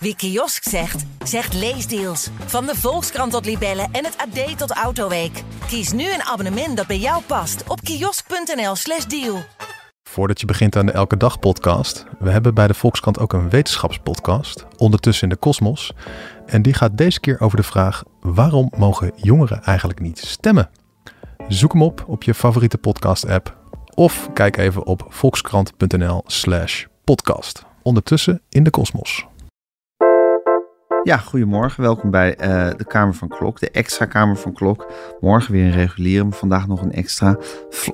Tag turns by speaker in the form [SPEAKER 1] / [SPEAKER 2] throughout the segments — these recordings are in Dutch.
[SPEAKER 1] Wie kiosk zegt, zegt leesdeals. Van de Volkskrant tot Libellen en het AD tot Autoweek. Kies nu een abonnement dat bij jou past op kiosk.nl/slash deal.
[SPEAKER 2] Voordat je begint aan de Elke Dag podcast, we hebben bij de Volkskrant ook een wetenschapspodcast, ondertussen in de kosmos. En die gaat deze keer over de vraag: waarom mogen jongeren eigenlijk niet stemmen? Zoek hem op op je favoriete podcast-app of kijk even op volkskrant.nl/slash podcast. Ondertussen in de kosmos.
[SPEAKER 3] Ja, goedemorgen. Welkom bij eh, de Kamer van Klok, de extra Kamer van Klok. Morgen weer een reguliere, maar vandaag nog een extra.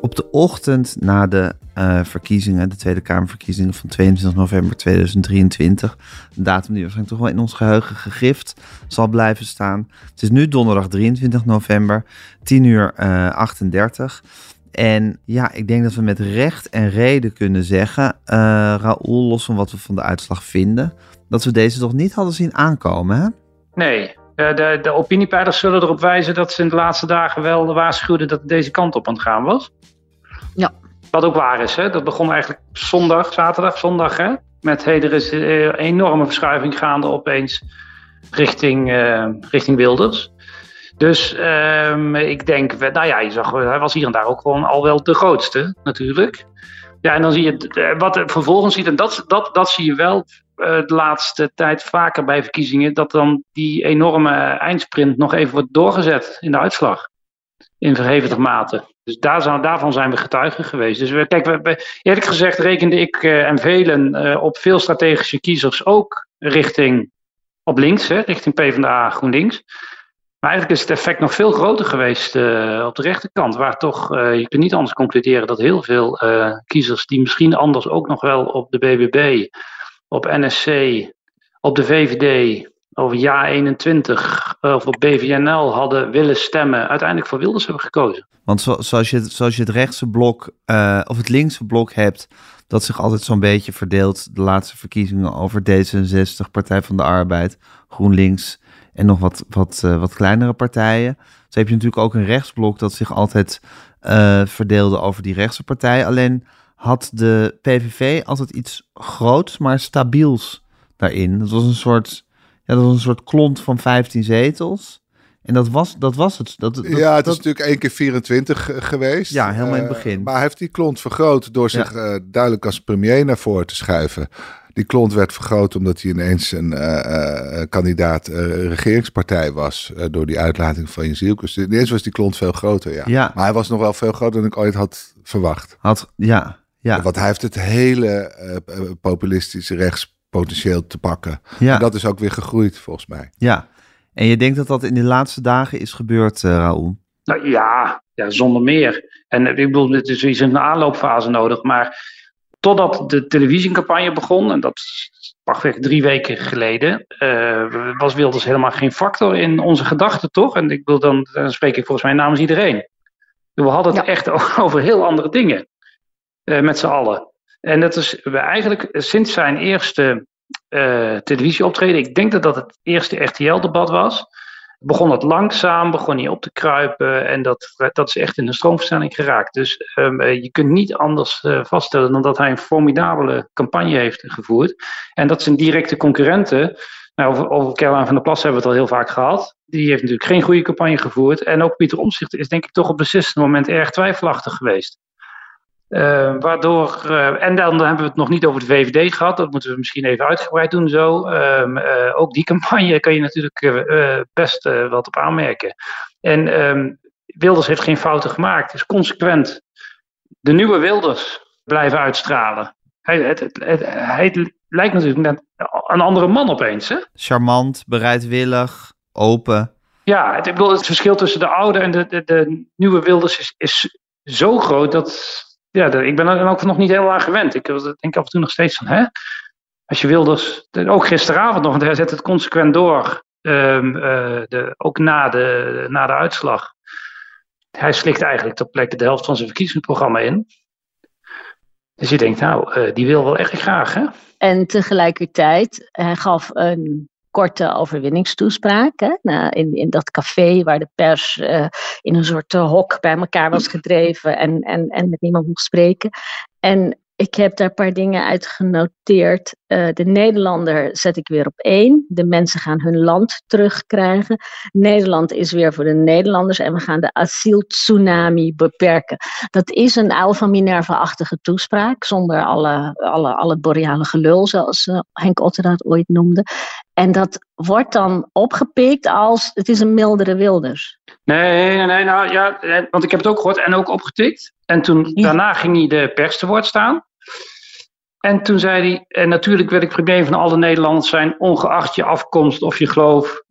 [SPEAKER 3] Op de ochtend na de uh, verkiezingen, de Tweede Kamerverkiezingen van 22 november 2023. Een datum die waarschijnlijk toch wel in ons geheugen gegrift zal blijven staan. Het is nu donderdag 23 november, 10 uur uh, 38. En ja, ik denk dat we met recht en reden kunnen zeggen, Raoul, los van wat we van de uitslag vinden, dat we deze toch niet hadden zien aankomen, hè?
[SPEAKER 4] Nee, de, de, de opiniepeilers zullen erop wijzen dat ze in de laatste dagen wel waarschuwden dat het deze kant op aan het gaan was.
[SPEAKER 5] Ja.
[SPEAKER 4] Wat ook waar is, hè? dat begon eigenlijk zondag, zaterdag, zondag, hè? met hey, er is een enorme verschuiving gaande opeens richting, uh, richting Wilders. Dus um, ik denk, nou ja, je zag, hij was hier en daar ook gewoon al wel de grootste, natuurlijk. Ja, en dan zie je wat er vervolgens ziet, en dat, dat, dat zie je wel de laatste tijd vaker bij verkiezingen, dat dan die enorme eindsprint nog even wordt doorgezet in de uitslag. In verhevige mate. Dus daar zou, daarvan zijn we getuigen geweest. Dus we, kijk, we, eerlijk gezegd rekende ik uh, en velen uh, op veel strategische kiezers ook richting op links, hè, richting PvdA GroenLinks. Maar eigenlijk is het effect nog veel groter geweest uh, op de rechterkant. Waar toch, je kunt niet anders concluderen dat heel veel kiezers die misschien anders ook nog wel op de BBB, op NSC, op de VVD, over Ja 21 of op BVNL hadden willen stemmen, uiteindelijk voor Wilders hebben gekozen.
[SPEAKER 3] Want zo, zoals, je, zoals je het rechtse blok of het linkse blok hebt, dat zich altijd zo'n beetje verdeelt, de laatste verkiezingen over D66, Partij van de Arbeid, GroenLinks en nog wat, wat, uh, wat kleinere partijen. Dus heb je natuurlijk ook een rechtsblok dat zich altijd verdeelde over die rechtse partijen. Alleen had de PVV altijd iets groots, maar stabiels daarin. Dat was een soort, ja, dat was een soort klont van 15 zetels. En dat was, dat was het. Dat, dat,
[SPEAKER 6] ja, het
[SPEAKER 3] dat,
[SPEAKER 6] is natuurlijk één keer 24 geweest.
[SPEAKER 3] Ja, helemaal in het
[SPEAKER 6] Uh,
[SPEAKER 3] begin.
[SPEAKER 6] maar hij heeft die klont vergroot door zich ja. uh, duidelijk als premier naar voren te schuiven. Die klont werd vergroot omdat hij ineens een uh, kandidaat regeringspartij was. door die uitlating van Jezielkus. Dus ineens was die klont veel groter, ja.
[SPEAKER 3] ja.
[SPEAKER 6] Maar hij was nog wel veel groter dan ik ooit had verwacht.
[SPEAKER 3] Had, ja, ja.
[SPEAKER 6] Want hij heeft het hele populistische rechtspotentieel te pakken.
[SPEAKER 3] Ja.
[SPEAKER 6] En dat is ook weer gegroeid, volgens mij.
[SPEAKER 3] Ja. En je denkt dat dat in de laatste dagen is gebeurd, uh, Raoul?
[SPEAKER 4] Nou ja, ja, zonder meer. En ik bedoel, het is iets een aanloopfase nodig. Maar totdat de televisiecampagne begon, en dat is pakweg drie weken geleden, uh, was Wilders helemaal geen factor in onze gedachten, toch? En ik bedoel, dan, dan spreek ik volgens mij namens iedereen. We hadden het ja. echt over heel andere dingen, met z'n allen. En dat is eigenlijk sinds zijn eerste uh, televisieoptreden. Ik denk dat dat het eerste RTL-debat was. Begon het langzaam, begon hij op te kruipen en dat, dat is echt in de stroomversnelling geraakt. Dus um, je kunt niet anders vaststellen dan dat hij een formidabele campagne heeft gevoerd. En dat zijn directe concurrenten, nou, over, over Caroline van der Plas hebben we het al heel vaak gehad. Die heeft natuurlijk geen goede campagne gevoerd. En ook Pieter Omtzigt is denk ik toch op beslissend moment erg twijfelachtig geweest. Uh, waardoor, uh, en dan hebben we het nog niet over de VVD gehad, dat moeten we misschien even uitgebreid doen zo. Um, uh, ook die campagne kan je natuurlijk best wat op aanmerken. En um, Wilders heeft geen fouten gemaakt, is consequent de nieuwe Wilders blijven uitstralen. Hij, het, het, het, hij lijkt natuurlijk net een andere man opeens. Hè?
[SPEAKER 3] Charmant, bereidwillig, open.
[SPEAKER 4] Ja, het, ik bedoel, het verschil tussen de oude en de, de, de nieuwe Wilders is, is zo groot dat ja, ik ben er ook nog niet heel aan gewend. Ik denk af en toe nog steeds van, hè? Als je Wilders, ook gisteravond nog, want hij zet het consequent door, um, uh, de, ook na de, na de uitslag. Hij slikt eigenlijk ter plekke de helft van zijn verkiezingsprogramma in. Dus je denkt, nou, uh, die wil wel echt graag, hè?
[SPEAKER 5] En tegelijkertijd, hij gaf een korte overwinningstoespraak. Hè, in, in dat café waar de pers uh, in een soort uh, hok bij elkaar was gedreven en, en, en met niemand mocht spreken. En ik heb daar een paar dingen uit genoteerd. Uh, de Nederlander zet ik weer op één. De mensen gaan hun land terugkrijgen. Nederland is weer voor de Nederlanders en we gaan de asieltsunami beperken. Dat is een uil van Minerva-achtige toespraak, zonder alle, alle, alle boreale gelul, zoals Henk Otter ooit noemde. En dat wordt dan opgepikt als het is een mildere Wilders.
[SPEAKER 4] Nee, nee, nee, nou ja, want ik heb het ook gehoord en ook opgetikt. En toen, daarna ging hij de pers te woord staan. En toen zei hij, en natuurlijk wil ik premier van alle Nederlanders zijn, ongeacht je afkomst of je geloof,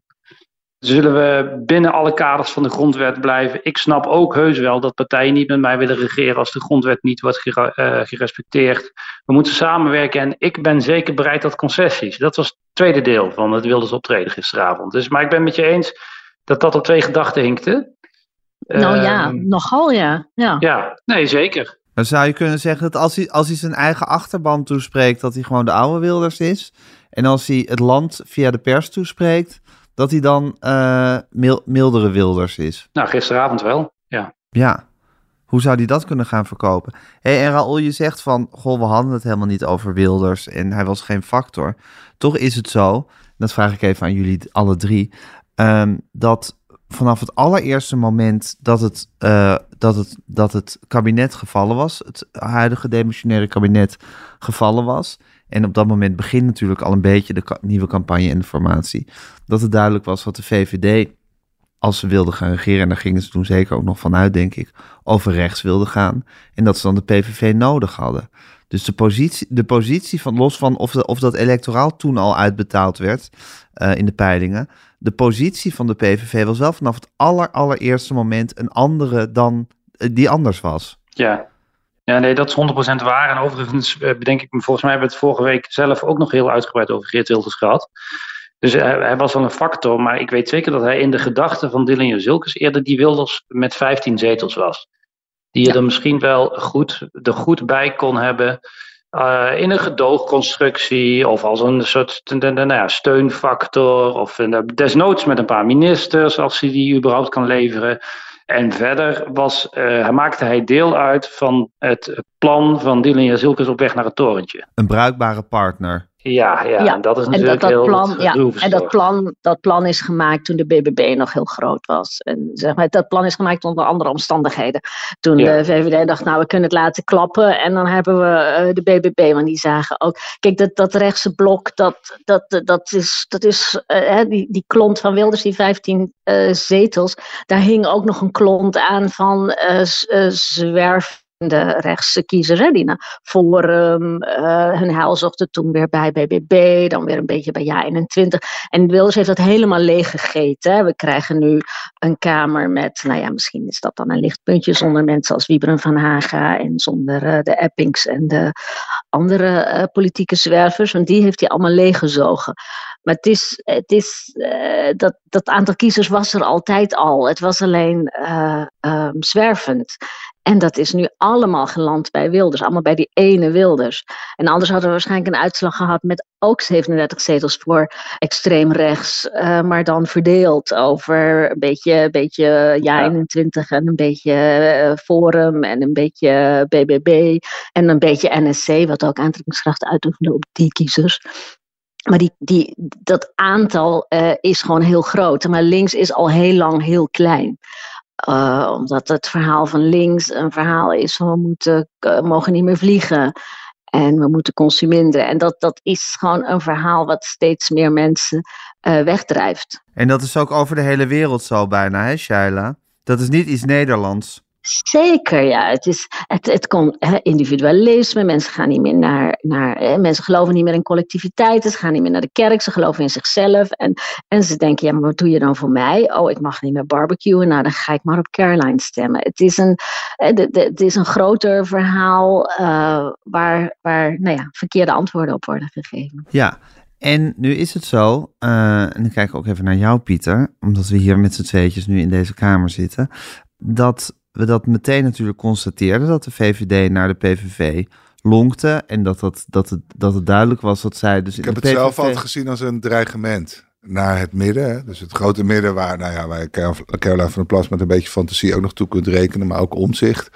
[SPEAKER 4] zullen we binnen alle kaders van de grondwet blijven. Ik snap ook heus wel dat partijen niet met mij willen regeren als de grondwet niet wordt uh, gerespecteerd. We moeten samenwerken en ik ben zeker bereid tot concessies. Dat was het tweede deel van het Wilders optreden gisteravond. Dus, maar ik ben met je eens dat dat op twee gedachten hinkte.
[SPEAKER 5] Nou ja, uh, nogal ja. ja.
[SPEAKER 4] Ja, nee zeker.
[SPEAKER 3] Dan zou je kunnen zeggen dat als hij, als hij zijn eigen achterban toespreekt, dat hij gewoon de oude Wilders is. En als hij het land via de pers toespreekt, dat hij dan uh, mildere Wilders is.
[SPEAKER 4] Nou, gisteravond wel, ja.
[SPEAKER 3] Ja. Hoe zou hij dat kunnen gaan verkopen? Hey, en Raoul, je zegt van, goh, we hadden het helemaal niet over Wilders en hij was geen factor. Toch is het zo, dat vraag ik even aan jullie alle drie, um, dat vanaf het allereerste moment dat het, uh, dat, het, dat het kabinet gevallen was, het huidige demissionaire kabinet gevallen was, en op dat moment begint natuurlijk al een beetje de nieuwe campagne en de formatie, dat het duidelijk was wat de VVD, als ze wilden gaan regeren, en daar gingen ze toen zeker ook nog vanuit, denk ik, over rechts wilden gaan, en dat ze dan de PVV nodig hadden. Dus de positie, de positie van los van of, de, of dat electoraal toen al uitbetaald werd uh, in de peilingen, de positie van de PVV was wel vanaf het aller, allereerste moment een andere dan uh, die anders was.
[SPEAKER 4] Ja. Ja, nee, dat is 100% waar. En overigens uh, bedenk ik me, volgens mij hebben we het vorige week zelf ook nog heel uitgebreid over Geert Wilders gehad. Dus hij, hij, was wel een factor, maar ik weet zeker dat hij in de gedachten van Dylan Zilkes eerder die Wilders met 15 zetels was. Die je ja. er misschien wel goed, er goed bij kon hebben. Uh, in een gedoogconstructie of als een soort nou ja, steunfactor of desnoods met een paar ministers als hij die überhaupt kan leveren. En verder was, uh, maakte hij deel uit van het plan van Dylan Jazilkes op weg naar het torentje.
[SPEAKER 3] Een bruikbare partner.
[SPEAKER 4] Ja, ja, ja. En dat is natuurlijk en dat, dat
[SPEAKER 5] plan, ja, En dat plan, dat plan is gemaakt toen de BBB nog heel groot was. En zeg maar, dat plan is gemaakt onder andere omstandigheden. Toen ja. de VVD dacht, nou, we kunnen het laten klappen. En dan hebben we uh, de BBB, want die zagen ook... Kijk, dat, dat rechtse blok, dat, dat, dat is, dat is uh, die, die klont van Wilders, die 15 uh, zetels. Daar hing ook nog een klont aan van zwerf de rechtse kiezers, die naar Forum, uh, hun heil zochten toen weer bij BBB, dan weer een beetje bij Ja21. En Wilders heeft dat helemaal leeg gegeten. Hè. We krijgen nu een Kamer met, nou ja, misschien is dat dan een lichtpuntje, zonder mensen als Wiebren van Haga en zonder uh, de Eppings en de andere uh, politieke zwervers, want die heeft hij allemaal leeggezogen. Maar het is, het is dat, dat aantal kiezers was er altijd al. Het was alleen uh, zwervend. En dat is nu allemaal geland bij Wilders, allemaal bij die ene Wilders. En anders hadden we waarschijnlijk een uitslag gehad met ook 37 zetels voor extreem rechts, uh, maar dan verdeeld over een beetje, beetje ja 21 en een beetje uh, Forum en een beetje BBB en een beetje NSC, wat ook aantrekkingskracht uitoefende op die kiezers. Maar die, die, dat aantal uh, is gewoon heel groot. Maar links is al heel lang heel klein. Uh, omdat het verhaal van links een verhaal is van we moeten, uh, mogen niet meer vliegen. En we moeten consumeren. En dat, dat is gewoon een verhaal wat steeds meer mensen uh, wegdrijft.
[SPEAKER 3] En dat is ook over de hele wereld zo bijna, hè, Shaila? Dat is niet iets Nederlands.
[SPEAKER 5] Zeker, ja. Het, is, het, het komt hè, individualisme. Mensen gaan niet meer naar. naar hè, mensen geloven niet meer in collectiviteit. Ze gaan niet meer naar de kerk. Ze geloven in zichzelf. En, en ze denken: ja, maar wat doe je dan voor mij? Oh, ik mag niet meer barbecuen. Nou, dan ga ik maar op Caroline stemmen. Het is een, het is een groter verhaal uh, waar, waar nou ja, verkeerde antwoorden op worden gegeven.
[SPEAKER 3] Ja, en nu is het zo, uh, en ik kijk ook even naar jou, Pieter, omdat we hier met z'n tweetjes nu in deze kamer zitten, dat we dat meteen natuurlijk constateerden, dat de VVD naar de PVV lonkte en dat, dat, dat, het, dat het duidelijk was dat zij dus
[SPEAKER 6] Ik heb het PVV... zelf altijd gezien als een dreigement naar het midden. Hè? Dus het grote midden waar, nou ja, waar Caroline van der Plas met een beetje fantasie ook nog toe kunt rekenen, maar ook omzicht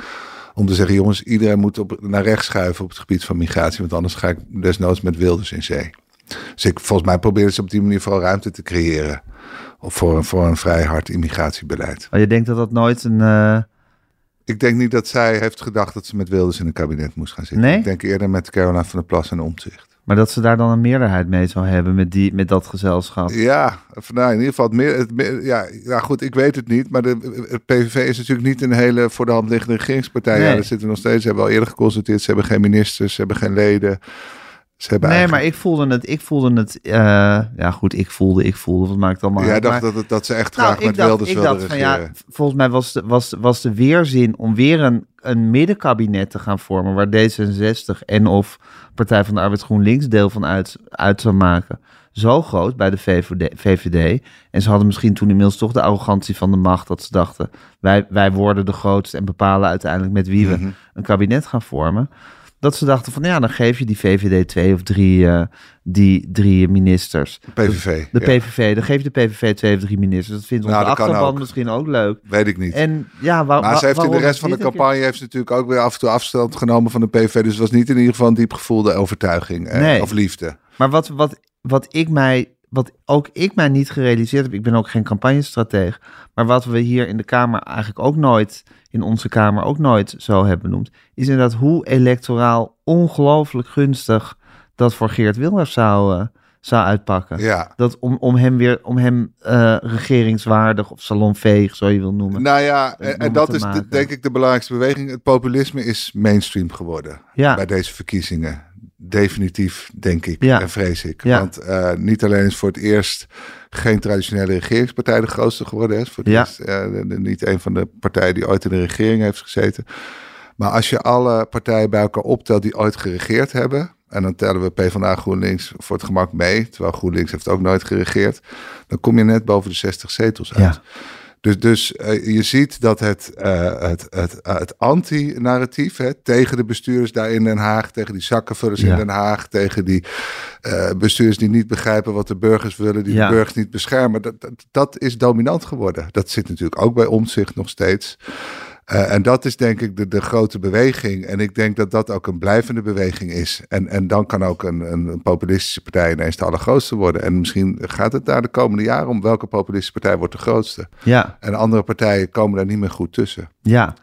[SPEAKER 6] om te zeggen, jongens, iedereen moet op, naar rechts schuiven op het gebied van migratie, want anders ga ik desnoods met Wilders in zee. Dus ik, volgens mij probeerde ze op die manier vooral ruimte te creëren voor, een, voor een vrij hard immigratiebeleid.
[SPEAKER 3] Maar je denkt dat dat nooit een... Uh...
[SPEAKER 6] Ik denk niet dat zij heeft gedacht dat ze met Wilders in een kabinet moest gaan zitten.
[SPEAKER 3] Nee?
[SPEAKER 6] Ik denk eerder met Caroline van der Plas en Omtzigt.
[SPEAKER 3] Maar dat ze daar dan een meerderheid mee zou hebben met, die, met dat gezelschap.
[SPEAKER 6] Ja, nou, in ieder geval het meer, het meer, ja, ja, goed, ik weet het niet. Maar de, het PVV is natuurlijk niet een hele voor de hand liggende regeringspartij. Nee. Ja, daar zitten nog steeds. Ze hebben al eerder geconsulteerd. Ze hebben geen ministers, ze hebben geen leden. Ze hebben
[SPEAKER 3] nee, maar ik voelde het. Ik voelde het. Uh, ja, goed, ik voelde, ik voelde. Wat maakt allemaal.
[SPEAKER 6] Ja, dacht
[SPEAKER 3] maar,
[SPEAKER 6] dat, dat ze echt graag nou, met dacht, Wilders wilden dacht van, ja,
[SPEAKER 3] volgens mij was de, was, was de weerzin om weer een, een middenkabinet te gaan vormen. waar D66 en of Partij van de Arbeid GroenLinks deel van uit, uit zou maken. Zo groot bij de VVD, VVD. En ze hadden misschien toen inmiddels toch de arrogantie van de macht. dat ze dachten: wij, wij worden de grootste en bepalen uiteindelijk met wie we mm -hmm. een kabinet gaan vormen dat ze dachten van ja, dan geef je die VVD twee of drie, uh, die drie ministers.
[SPEAKER 6] De PVV.
[SPEAKER 3] De, de ja. PVV, dan geef je de PVV twee of drie ministers. Dat vindt onze nou, achterban misschien ook leuk.
[SPEAKER 6] Weet ik niet.
[SPEAKER 3] En, ja, waar,
[SPEAKER 6] maar ze heeft in de rest van de campagne heeft ze natuurlijk ook weer af en toe afstand genomen van de PVV. Dus het was niet in ieder geval een diep gevoelde overtuiging eh, nee. of liefde.
[SPEAKER 3] Maar wat, wat, wat ik mij wat ook ik mij niet gerealiseerd heb, ik ben ook geen campagnestratege, maar wat we hier in de Kamer eigenlijk ook nooit, in onze Kamer ook nooit zo hebben benoemd, is inderdaad hoe electoraal ongelooflijk gunstig dat voor Geert Wilders zou, uh, zou uitpakken.
[SPEAKER 6] Ja.
[SPEAKER 3] Dat om, om hem weer, om hem uh, regeringswaardig of salonveeg, zo je wil noemen.
[SPEAKER 6] Nou ja, en, en dat is de, denk ik de belangrijkste beweging. Het populisme is mainstream geworden
[SPEAKER 3] ja.
[SPEAKER 6] bij deze verkiezingen definitief, denk ik ja. en vrees ik. Ja. Want uh, niet alleen is voor het eerst geen traditionele regeringspartij de grootste geworden. Is voor het
[SPEAKER 3] ja.
[SPEAKER 6] eerst uh, niet een van de partijen die ooit in de regering heeft gezeten. Maar als je alle partijen bij elkaar optelt die ooit geregeerd hebben... en dan tellen we PvdA GroenLinks voor het gemak mee... terwijl GroenLinks heeft ook nooit geregeerd... dan kom je net boven de 60 zetels uit.
[SPEAKER 3] Ja.
[SPEAKER 6] Dus, dus uh, je ziet dat het, uh, het, het, het anti-narratief tegen de bestuurders daar in Den Haag, tegen die zakkenvullers ja. in Den Haag, tegen die uh, bestuurders die niet begrijpen wat de burgers willen, die ja. de burgers niet beschermen, dat, dat, dat, is dominant geworden. Dat zit natuurlijk ook bij omzicht nog steeds. Uh, en dat is denk ik de, de grote beweging. En ik denk dat dat ook een blijvende beweging is. En, en dan kan ook een, een, een populistische partij ineens de allergrootste worden. En misschien gaat het daar de komende jaren om welke populistische partij wordt de grootste.
[SPEAKER 3] Ja.
[SPEAKER 6] En andere partijen komen daar niet meer goed tussen.
[SPEAKER 3] Ja,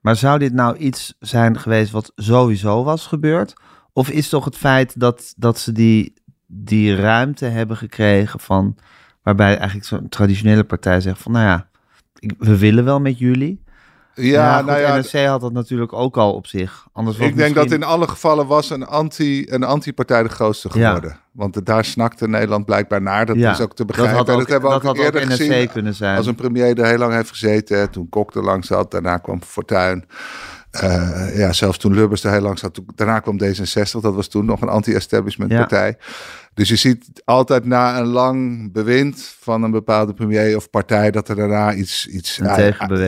[SPEAKER 3] maar zou dit nou iets zijn geweest wat sowieso was gebeurd? Of is toch het feit dat, dat ze die, die ruimte hebben gekregen van... waarbij eigenlijk zo'n traditionele partij zegt van... nou ja, ik, we willen wel met jullie...
[SPEAKER 6] Ja, ja
[SPEAKER 3] goed,
[SPEAKER 6] nou ja,
[SPEAKER 3] NRC had dat natuurlijk ook al op zich. Anders
[SPEAKER 6] ik denk
[SPEAKER 3] misschien...
[SPEAKER 6] dat in alle gevallen was een, anti, een anti-partij de grootste geworden. Ja. Want daar snakte Nederland blijkbaar naar. Dat
[SPEAKER 3] ja,
[SPEAKER 6] is ook te begrijpen.
[SPEAKER 3] Dat, had ook,
[SPEAKER 6] dat hebben we
[SPEAKER 3] dat
[SPEAKER 6] ook
[SPEAKER 3] had
[SPEAKER 6] eerder
[SPEAKER 3] ook NRC
[SPEAKER 6] gezien.
[SPEAKER 3] kunnen zijn.
[SPEAKER 6] Als een premier er heel lang heeft gezeten. Toen Kok er lang zat. Daarna kwam Fortuyn. Uh, ja, zelfs toen Lubbers er heel lang zat. Toen, daarna kwam D66. Dat was toen nog een anti-establishment
[SPEAKER 3] Ja.
[SPEAKER 6] Dus je ziet altijd na een lang bewind van een bepaalde premier of partij... dat er daarna iets, iets uit-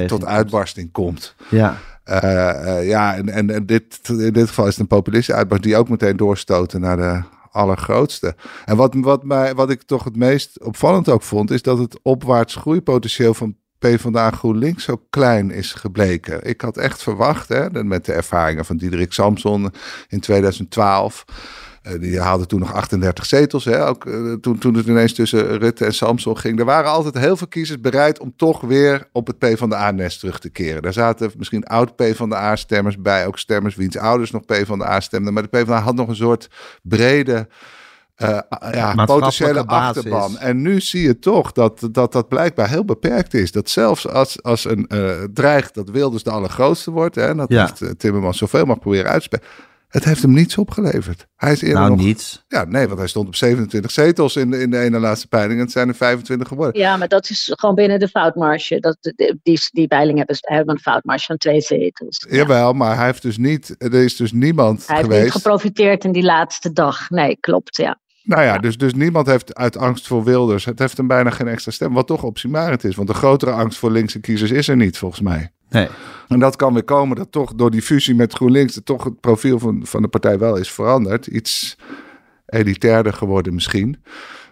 [SPEAKER 6] tot uitbarsting komt.
[SPEAKER 3] Ja,
[SPEAKER 6] Eh, eh, ja, en, en, en dit, in dit geval is het een populistische uitbarsting die ook meteen doorstoten naar de allergrootste. En wat, wat, mij, wat ik toch het meest opvallend ook vond, is dat het opwaarts groeipotentieel van PvdA GroenLinks zo klein is gebleken. Ik had echt verwacht, hè, met de ervaringen van Diederik Samson in 2012. Eh, die haalde toen nog 38 zetels. Hè, ook, eh, toen, toen het ineens tussen Rutte en Samson ging. Er waren altijd heel veel kiezers bereid om toch weer op het PvdA-nest terug te keren. Daar zaten misschien oud PvdA-stemmers bij. Ook stemmers wiens ouders nog PvdA stemden. Maar de PvdA had nog een soort brede eh, ja, potentiële
[SPEAKER 3] basis.
[SPEAKER 6] achterban. En nu zie je toch dat, dat dat blijkbaar heel beperkt is. Dat zelfs als, als een eh, dreigt dat Wilders de allergrootste wordt... Hè, en dat
[SPEAKER 3] Ja.
[SPEAKER 6] heeft Timmermans zoveel mag proberen uit te spelen... het heeft hem niets opgeleverd. Hij is eerder
[SPEAKER 3] nou
[SPEAKER 6] nog...
[SPEAKER 3] niets.
[SPEAKER 6] Ja, nee, want hij stond op 27 zetels in de, in de ene laatste peiling... en het zijn er 25 geworden.
[SPEAKER 5] Ja, maar dat is gewoon binnen de foutmarge. Dat, die, die peilingen hebben, hebben een foutmarge van twee zetels. Ja.
[SPEAKER 6] Jawel, maar hij heeft dus niet... Er is dus niemand
[SPEAKER 5] Hij heeft
[SPEAKER 6] geweest...
[SPEAKER 5] niet geprofiteerd in die laatste dag. Nee, klopt, ja.
[SPEAKER 6] Nou ja,
[SPEAKER 5] Ja.
[SPEAKER 6] Dus, dus niemand heeft uit angst voor Wilders. Het heeft hem bijna geen extra stem. Wat toch opzienbarend is. Want de grotere angst voor linkse kiezers is er niet, volgens mij.
[SPEAKER 3] Nee.
[SPEAKER 6] En dat kan weer komen dat toch door die fusie met GroenLinks... dat toch het profiel van, van de partij wel is veranderd. Iets elitairder geworden misschien.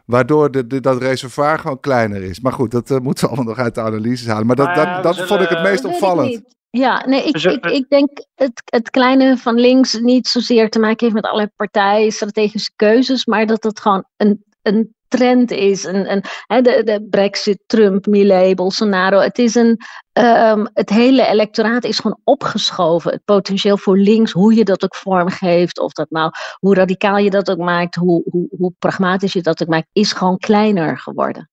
[SPEAKER 6] Waardoor de, de, dat reservoir gewoon kleiner is. Maar goed, dat eh, moeten we allemaal nog uit de analyses halen. Maar dat,
[SPEAKER 4] Maar
[SPEAKER 6] dat, dat
[SPEAKER 4] zullen-
[SPEAKER 6] vond ik het meest opvallend.
[SPEAKER 5] Ja, nee, ik, ik, ik denk het, het kleine van links niet zozeer te maken heeft met allerlei partijen, strategische keuzes, maar dat het gewoon een, een trend is. Een, hè, de, de Brexit, Trump, Millet, Bolsonaro. Het, is een, um, het hele electoraat is gewoon opgeschoven. Het potentieel voor links, hoe je dat ook vormgeeft, of dat nou, hoe radicaal je dat ook maakt, hoe, hoe, hoe pragmatisch je dat ook maakt, is gewoon kleiner geworden.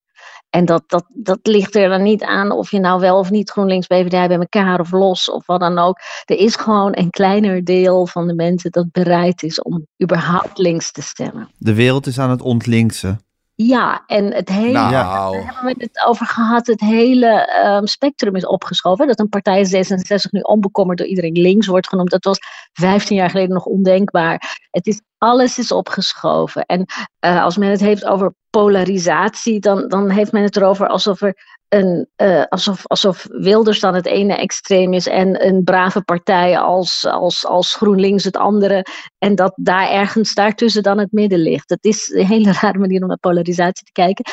[SPEAKER 5] En dat, dat, dat ligt er dan niet aan of je nou wel of niet GroenLinks PvdA bij elkaar of los of wat dan ook. Er is gewoon een kleiner deel van de mensen dat bereid is om überhaupt links te stemmen.
[SPEAKER 3] De wereld is aan het ontlinksen.
[SPEAKER 5] Ja, en het hele,
[SPEAKER 6] Nou.
[SPEAKER 5] daar hebben we het over gehad, het hele ehm, spectrum is opgeschoven. Dat een partij 66 nu onbekommerd door iedereen links wordt genoemd, dat was 15 jaar geleden nog ondenkbaar. Het is, alles is opgeschoven. En eh, als men het heeft over polarisatie, dan, dan heeft men het erover alsof er een, eh, alsof, alsof Wilders dan het ene extreem is en een brave partij als, als, als GroenLinks het andere. En dat daar ergens daartussen dan het midden ligt. Het is een hele rare manier om naar polarisatie te kijken.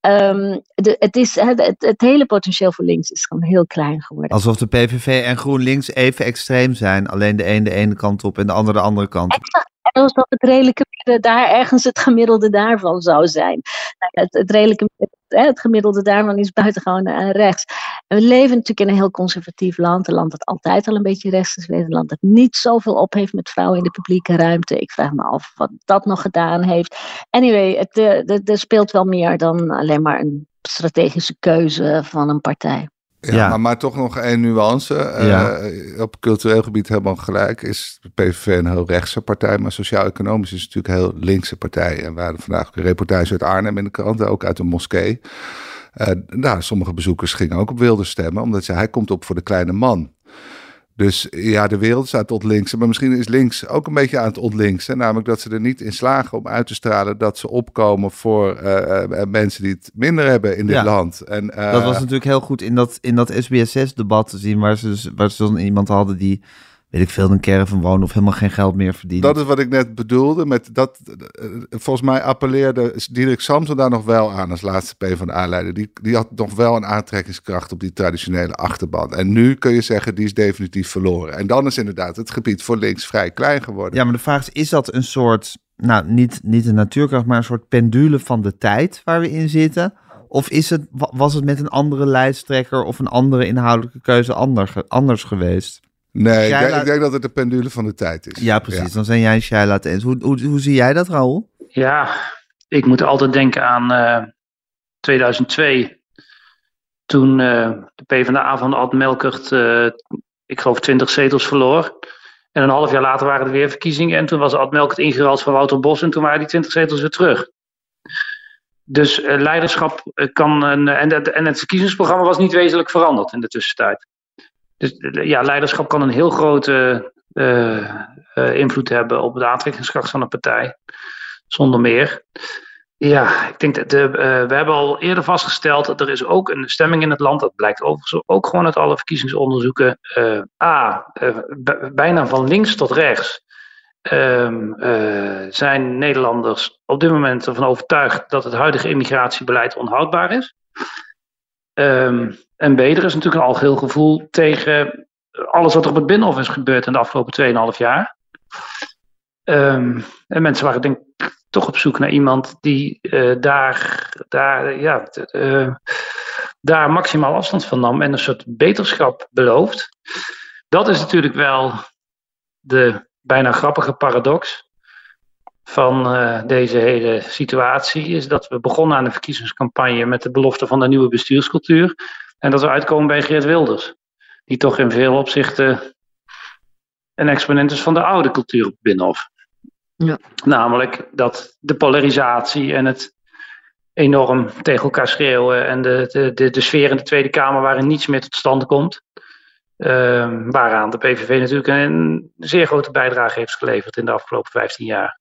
[SPEAKER 5] Ehm, de, het, is, het, het, het hele potentieel voor links is gewoon heel klein geworden.
[SPEAKER 3] Alsof de PVV en GroenLinks even extreem zijn. Alleen de een de ene kant op en de ander de andere kant.
[SPEAKER 5] Exact. Alsof het redelijke midden daar ergens het gemiddelde daarvan zou zijn. Nou Het, het redelijke het gemiddelde daarvan is buitengewoon uh, rechts. En we leven natuurlijk in een heel conservatief land. Een land dat altijd al een beetje rechts is. Een land dat niet zoveel op heeft met vrouwen in de publieke ruimte. Ik vraag me af wat dat nog gedaan heeft. Anyway, het, er speelt wel meer dan alleen maar een strategische keuze van een partij.
[SPEAKER 6] Ja,
[SPEAKER 3] Ja.
[SPEAKER 6] Maar, maar toch nog één nuance. Eh, op cultureel gebied helemaal gelijk is de PVV een heel rechtse partij. Maar sociaal-economisch is het natuurlijk een heel linkse partij. En we hadden vandaag een reportage uit Arnhem in de krant, ook uit een moskee. Eh, nou, sommige bezoekers gingen ook op Wilders stemmen, omdat ze, hij komt op voor de kleine man. Dus ja, de wereld staat tot links. Maar misschien is links ook een beetje aan het ontlinksen. Namelijk dat ze er niet in slagen om uit te stralen dat ze opkomen voor eh, eh, mensen die het minder hebben in dit
[SPEAKER 3] Ja.
[SPEAKER 6] land. En, eh,
[SPEAKER 3] Dat was natuurlijk heel goed in dat, in dat SBS6-debat te zien, waar ze, dus, waar ze dan iemand hadden die, weet ik veel, een caravan woonde of helemaal geen geld meer verdiende.
[SPEAKER 6] Dat is wat ik net bedoelde. Met dat, volgens mij appelleerde Diederik Samson daar nog wel aan als laatste PvdA-leider. Die, die had nog wel een aantrekkingskracht op die traditionele achterban. En nu kun je zeggen, die is definitief verloren. En dan is inderdaad het gebied voor links vrij klein geworden.
[SPEAKER 3] Ja, maar de vraag is, is dat een soort, nou, niet, niet een natuurkracht, maar een soort pendule van de tijd waar we in zitten? Of is het, wa- was het met een andere lijsttrekker of een andere inhoudelijke keuze ander, ge- anders geweest?
[SPEAKER 6] Nee, ik denk, ik denk dat het de pendule van de tijd is.
[SPEAKER 3] Ja, precies. Dan zijn jij en Shaila het eens. Hoe, hoe, hoe zie jij dat, Raoul?
[SPEAKER 4] Ja, ik moet altijd denken aan eh, 2002. Toen eh, de PvdA van Ad Melkert, eh, ik geloof 20 zetels verloor. En een half jaar later waren er weer verkiezingen. En toen was Ad Melkert ingeruild voor Wouter Bos. En toen waren die 20 zetels weer terug. Dus eh, leiderschap eh, kan. Een, en, en het verkiezingsprogramma was niet wezenlijk veranderd in de tussentijd. Dus eh, ja, leiderschap kan een heel grote eh, eh, invloed hebben op de aantrekkingskracht van een partij. Zonder meer. Ja, ik denk dat de, we hebben al eerder vastgesteld dat er is ook een stemming in het land. Dat blijkt overigens ook gewoon uit alle verkiezingsonderzoeken. A, bijna van links tot rechts. ehm, eh, zijn Nederlanders op dit moment ervan overtuigd dat het huidige immigratiebeleid onhoudbaar is. Ehm, en B, er is natuurlijk een algeheel gevoel tegen alles wat er op het Binnenhof is gebeurd in de afgelopen 2,5 jaar. Ehm, en mensen waren denk ik toch op zoek naar iemand die eh, daar, daar, ja, eh, daar maximaal afstand van nam en een soort beterschap belooft. Dat is natuurlijk wel de bijna grappige paradox van eh, deze hele situatie. Is dat we begonnen aan de verkiezingscampagne met de belofte van een nieuwe bestuurscultuur. En dat we uitkomen bij Geert Wilders. Die toch in veel opzichten een exponent is van de oude cultuur op Binnenhof.
[SPEAKER 5] Ja.
[SPEAKER 4] Namelijk dat de polarisatie en het enorm tegen elkaar schreeuwen en de, de, de, de sfeer in de Tweede Kamer waarin niets meer tot stand komt. Ehm, waaraan de PVV natuurlijk een zeer grote bijdrage heeft geleverd in de afgelopen 15 jaar.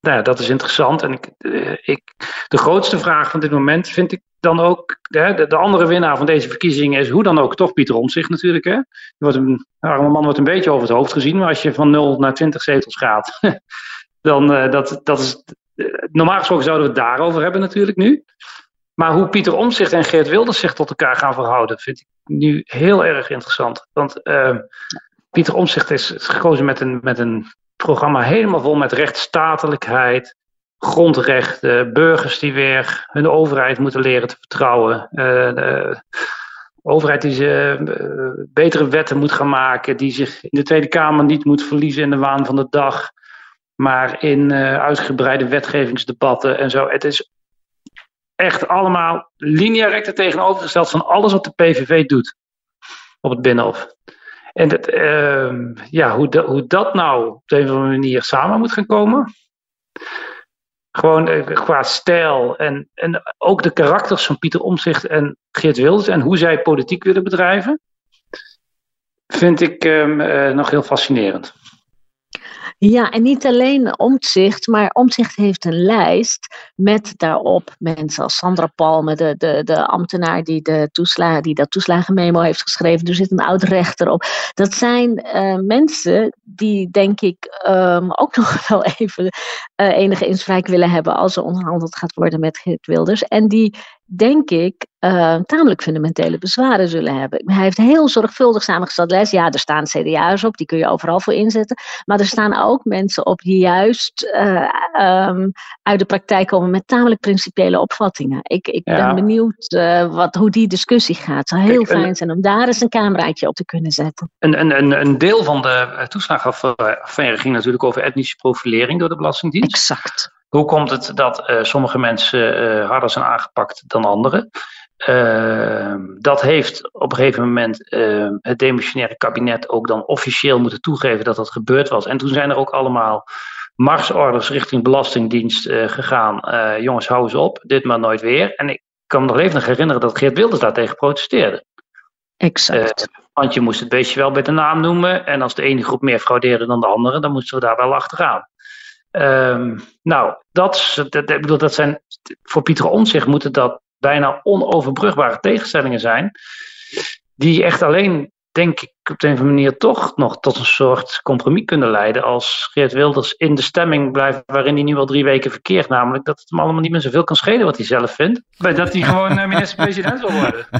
[SPEAKER 4] Nou ja, dat is interessant. En ik, eh, ik, de grootste vraag van dit moment vind ik dan ook. De, de, de andere winnaar van deze verkiezingen is hoe dan ook toch Pieter Omtzigt natuurlijk. Hè? Wordt een, arme man wordt een beetje over het hoofd gezien. Maar als je van 0 naar 20 zetels gaat, dan uh, dat, dat is. Uh, normaal gesproken zouden we het daarover hebben natuurlijk nu. Maar hoe Pieter Omzicht en Geert Wilders zich tot elkaar gaan verhouden, vind ik nu heel erg interessant. Want uh, Pieter Omzicht is gekozen met een, met een programma helemaal vol met rechtsstatelijkheid, grondrechten, burgers die weer hun overheid moeten leren te vertrouwen. De overheid die ze betere wetten moet gaan maken, die zich in de Tweede Kamer niet moet verliezen in de waan van de dag, maar in uitgebreide wetgevingsdebatten en zo. Het is echt allemaal linea recta tegenovergesteld van alles wat de PVV doet op het Binnenhof. En dat, uh, ja, hoe, hoe dat nou op een of andere manier samen moet gaan komen. Gewoon uh, qua stijl en, en ook de karakters van Pieter Omzicht en Geert Wilders en hoe zij politiek willen bedrijven, vind ik um, uh, nog heel fascinerend.
[SPEAKER 5] Ja, en niet alleen Omtzigt, maar Omtzigt heeft een lijst met daarop mensen als Sandra Palme, de, de, de ambtenaar die, de toesla, die dat toeslagenmemo heeft geschreven. Er zit een oud rechter op. Dat zijn uh, mensen die, denk ik, um, ook nog wel even uh, enige inspraak willen hebben als er onderhandeld gaat worden met Geert Wilders. En die denk ik, uh, tamelijk fundamentele bezwaren zullen hebben. Hij heeft heel zorgvuldig samengesteld les. Ja, er staan CDA's op, die kun je overal voor inzetten. Maar er staan ook mensen op die juist uh, um, uit de praktijk komen met tamelijk principiële opvattingen. Ik, ik ja. ben benieuwd uh, wat, hoe die discussie gaat. Het zou heel Kijk, fijn een, zijn om daar eens een cameraatje op te kunnen zetten.
[SPEAKER 4] Een, een, een deel van de toeslagenaffaire ging natuurlijk over etnische profilering door de Belastingdienst.
[SPEAKER 5] Exact.
[SPEAKER 4] Hoe komt het dat uh, sommige mensen uh, harder zijn aangepakt dan anderen? Uh, dat heeft op een gegeven moment het demissionaire kabinet ook dan officieel moeten toegeven dat dat gebeurd was. En toen zijn er ook allemaal marsorders richting Belastingdienst gegaan. jongens, hou eens op, dit maar nooit weer. En ik kan me nog even herinneren dat Geert Wilders daartegen protesteerde.
[SPEAKER 5] Exact.
[SPEAKER 4] want je moest het beestje wel bij de naam noemen. En als de ene groep meer fraudeerde dan de andere, dan moesten we daar wel achteraan. Um, nou, dat, dat, ik bedoel, dat zijn, voor Pieter Omtzigt moeten dat bijna onoverbrugbare tegenstellingen zijn. Die echt alleen, denk ik, op de een of andere manier toch nog tot een soort compromis kunnen leiden. Als Geert Wilders in de stemming blijft waarin hij nu al drie weken verkeert. Namelijk dat het hem allemaal niet meer zoveel kan schelen wat hij zelf vindt. Dat hij gewoon uh, minister-president wil worden.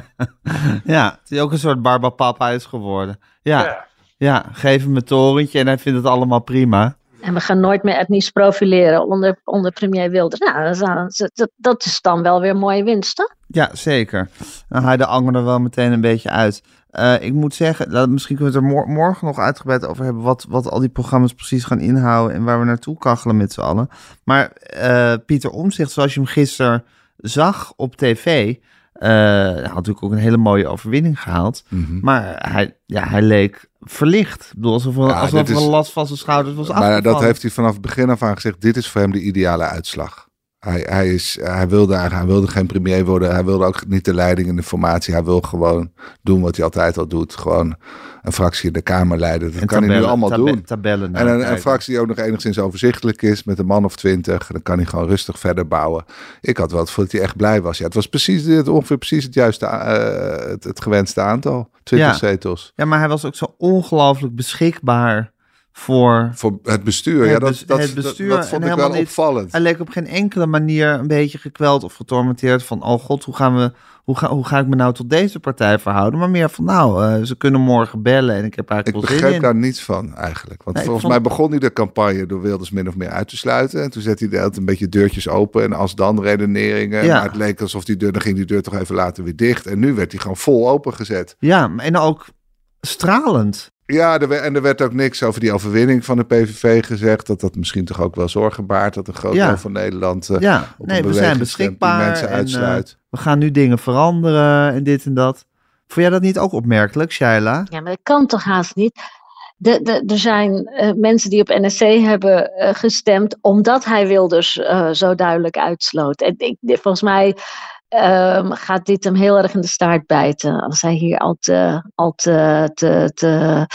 [SPEAKER 3] Ja, het is ook een soort barbapapa is geworden. Ja, ja. ja, geef hem een torentje en hij vindt het allemaal prima.
[SPEAKER 5] En we gaan nooit meer etnisch profileren onder, onder premier Wilders. Nou, dat, dat, dat is dan wel weer mooie winst, toch?
[SPEAKER 3] Ja, zeker. Dan haal je de anger er wel meteen een beetje uit. Uh, ik moet zeggen, dat, misschien kunnen we het er mor morgen nog uitgebreid over hebben. Wat, wat al die programma's precies gaan inhouden. En waar we naartoe kachelen met z'n allen. Maar uh, Pieter Omzicht, zoals je hem gisteren zag op tv. Uh, hij had natuurlijk ook een hele mooie overwinning gehaald. Mm -hmm. Maar hij, ja, hij leek verlicht. Ik bedoel, alsof, ja, alsof er een last van zijn schouders was
[SPEAKER 6] Maar afgevallen. dat heeft hij vanaf het begin af aan gezegd. Dit is voor hem de ideale uitslag. Hij, hij, is, hij, wilde, hij wilde geen premier worden. Hij wilde ook niet de leiding in de formatie. Hij wil gewoon doen wat hij altijd al doet. Gewoon een fractie in de Kamer leiden. Dat en kan tabellen, hij nu allemaal
[SPEAKER 3] tab
[SPEAKER 6] doen.
[SPEAKER 3] Tabellen
[SPEAKER 6] en een, een, fractie die ook nog enigszins overzichtelijk is. Met een man of twintig. Dan kan hij gewoon rustig verder bouwen. Ik had wel het dat hij echt blij was. Ja, het was precies het, ongeveer precies het juiste, uh, het, het, gewenste aantal. 20
[SPEAKER 3] ja.
[SPEAKER 6] zetels.
[SPEAKER 3] Ja, maar hij was ook zo ongelooflijk beschikbaar voor,
[SPEAKER 6] voor het bestuur. Het, ja, dat, dat, het bestuur dat, dat vond ik wel niet, opvallend.
[SPEAKER 3] Hij leek op geen enkele manier een beetje gekweld of getormenteerd van, oh god, hoe gaan we, hoe ga, hoe ga ik me nou tot deze partij verhouden? Maar meer van, nou, uh, ze kunnen morgen bellen en ik heb eigenlijk
[SPEAKER 6] Ik begreep daar niets van eigenlijk. Want nee, volgens vond... mij begon hij de campagne door Wilders min of meer uit te sluiten. En toen zette hij de een beetje deurtjes open en als dan redeneringen. Ja. Maar het leek alsof die deur, dan ging die deur toch even later weer dicht. En nu werd hij gewoon vol opengezet.
[SPEAKER 3] Ja, en ook stralend.
[SPEAKER 6] Ja, er, en er werd ook niks over die overwinning van de PVV gezegd. Dat dat misschien toch ook wel zorgen baart. Dat een groot deel ja. van Nederland uh,
[SPEAKER 3] ja.
[SPEAKER 6] op
[SPEAKER 3] nee,
[SPEAKER 6] een
[SPEAKER 3] we zijn beschikbaar.
[SPEAKER 6] Mensen
[SPEAKER 3] en,
[SPEAKER 6] uitsluit.
[SPEAKER 3] Uh, we gaan nu dingen veranderen en dit en dat. Vond jij dat niet ook opmerkelijk, Shaila?
[SPEAKER 5] Ja, maar dat kan toch haast niet? De, de, er zijn uh, mensen die op NSC hebben uh, gestemd omdat hij Wilders uh, zo duidelijk uitsloot. En ik, volgens mij um, gaat dit hem heel erg in de staart bijten. Als hij hier al te, al te, te, te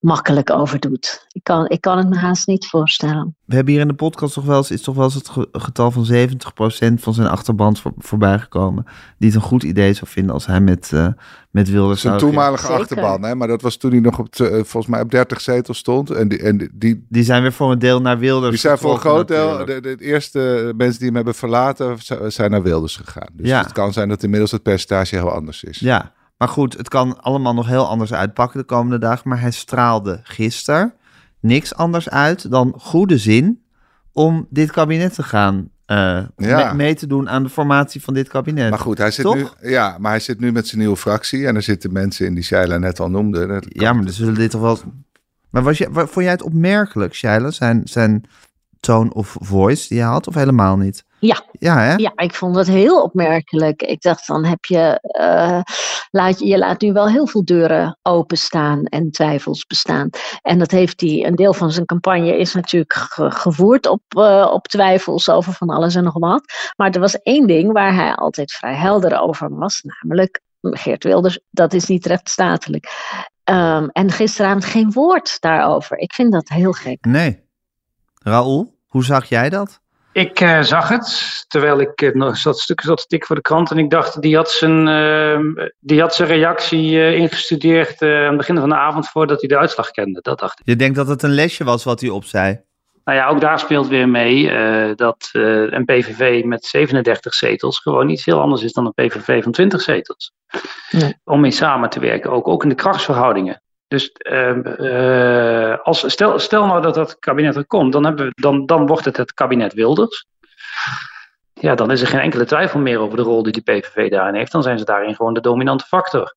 [SPEAKER 5] makkelijk over doet. Ik kan, ik kan het me haast niet voorstellen.
[SPEAKER 3] We hebben hier in de podcast toch wel eens, is toch wel eens het getal van 70% van zijn achterband voor, voorbij gekomen. Die het een goed idee zou vinden als hij met, uh, met Wilders
[SPEAKER 6] Zijn toenmalige achterban, hè? maar dat was toen hij nog op, uh, volgens mij op 30 zetels stond. En die, en die,
[SPEAKER 3] die zijn weer voor een deel naar Wilders
[SPEAKER 6] Die zijn voor een groot deel, de, de, eerste mensen die hem hebben verlaten, zijn naar Wilders gegaan. Dus ja. het kan zijn dat inmiddels het percentage heel anders is.
[SPEAKER 3] Ja, maar goed, het kan allemaal nog heel anders uitpakken de komende dagen. Maar hij straalde gisteren niks anders uit dan goede zin om dit kabinet te gaan uh, mee te doen aan de formatie van dit kabinet.
[SPEAKER 6] Maar goed, hij zit, nu, ja, maar hij zit nu met zijn nieuwe fractie en er zitten mensen in die Shaila net al noemde.
[SPEAKER 3] Ja, maar dan zullen dit toch wel... Maar was je, vond jij het opmerkelijk, Shaila, zijn, zijn tone of voice die hij had, of helemaal niet?
[SPEAKER 5] Ja.
[SPEAKER 3] Ja, hè?
[SPEAKER 5] ja, ik vond dat heel opmerkelijk. Ik dacht, dan heb je, uh, laat je, je laat nu wel heel veel deuren openstaan en twijfels bestaan. En dat heeft hij, een deel van zijn campagne is natuurlijk gevoerd op, uh, op twijfels over van alles en nog wat. Maar er was één ding waar hij altijd vrij helder over was, namelijk Geert Wilders, dat is niet rechtsstatelijk. Um, en gisteravond geen woord daarover. Ik vind dat heel gek.
[SPEAKER 3] Nee. Raoul, hoe zag jij dat?
[SPEAKER 4] Ik uh, zag het, terwijl ik uh, nog zat stukken zat te tikken voor de krant. En ik dacht, die had zijn, uh, die had zijn reactie ingestudeerd aan het begin van de avond voordat hij de uitslag kende. Dat dacht ik.
[SPEAKER 3] Je denkt dat het een lesje was wat hij opzei?
[SPEAKER 4] Nou ja, ook daar speelt weer mee dat een PVV met 37 zetels gewoon iets heel anders is dan een PVV van 20 zetels. Nee. Om mee samen te werken, ook, ook in de krachtsverhoudingen. Dus uh, als, stel, stel nou dat dat kabinet er komt, dan, hebben we, dan, dan wordt het het kabinet Wilders. Ja, dan is er geen enkele twijfel meer over de rol die de PVV daarin heeft. Dan zijn ze daarin gewoon de dominante factor.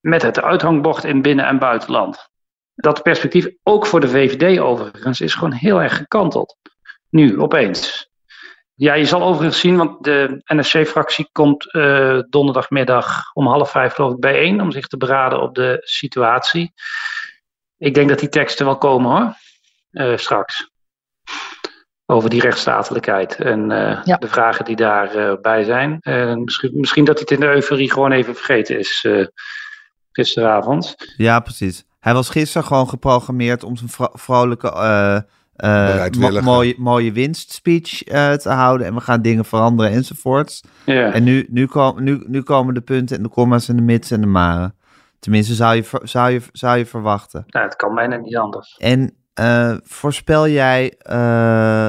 [SPEAKER 4] Met het uithangbord in binnen- en buitenland. Dat perspectief, ook voor de VVD overigens, is gewoon heel erg gekanteld. Nu, opeens. Ja, je zal overigens zien, want de NSC-fractie komt uh, donderdagmiddag om half vijf geloof ik bijeen om zich te beraden op de situatie. Ik denk dat die teksten wel komen hoor, uh, straks. Over die rechtsstatelijkheid en uh, ja. de vragen die daarbij zijn. Misschien, misschien, dat hij het in de euforie gewoon even vergeten is gisteravond.
[SPEAKER 3] Ja, precies. Hij was gisteren gewoon geprogrammeerd om zijn vro vrolijke uh, mooie, mooie winstspeech uh, te houden en we gaan dingen veranderen enzovoorts.
[SPEAKER 4] Yeah.
[SPEAKER 3] En nu, nu, kom, nu, nu komen de punten en de comma's en de mits en de maren. Tenminste, zou je, zou je, zou je verwachten.
[SPEAKER 4] Nou, het kan bijna niet anders.
[SPEAKER 3] En uh, voorspel jij,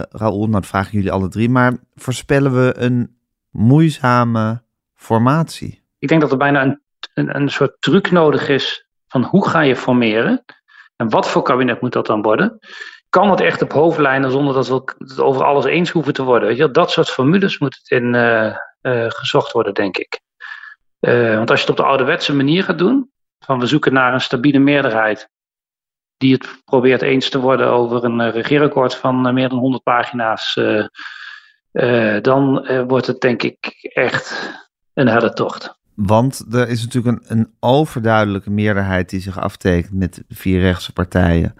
[SPEAKER 3] Raoul, nou dat vragen jullie alle drie, maar voorspellen we een moeizame formatie?
[SPEAKER 4] Ik denk dat er bijna een, een, een soort truc nodig is van hoe ga je formeren en wat voor kabinet moet dat dan worden kan het echt op hoofdlijnen zonder dat we het over alles eens hoeven te worden. Weet je, dat soort formules moet het in uh, uh, gezocht worden, denk ik. Uh, want als je het op de ouderwetse manier gaat doen, van we zoeken naar een stabiele meerderheid die het probeert eens te worden over een regeerakkoord van meer dan 100 pagina's, dan wordt het denk ik echt een helle tocht.
[SPEAKER 3] Want er is natuurlijk een, een overduidelijke meerderheid die zich aftekent met vier rechtse partijen.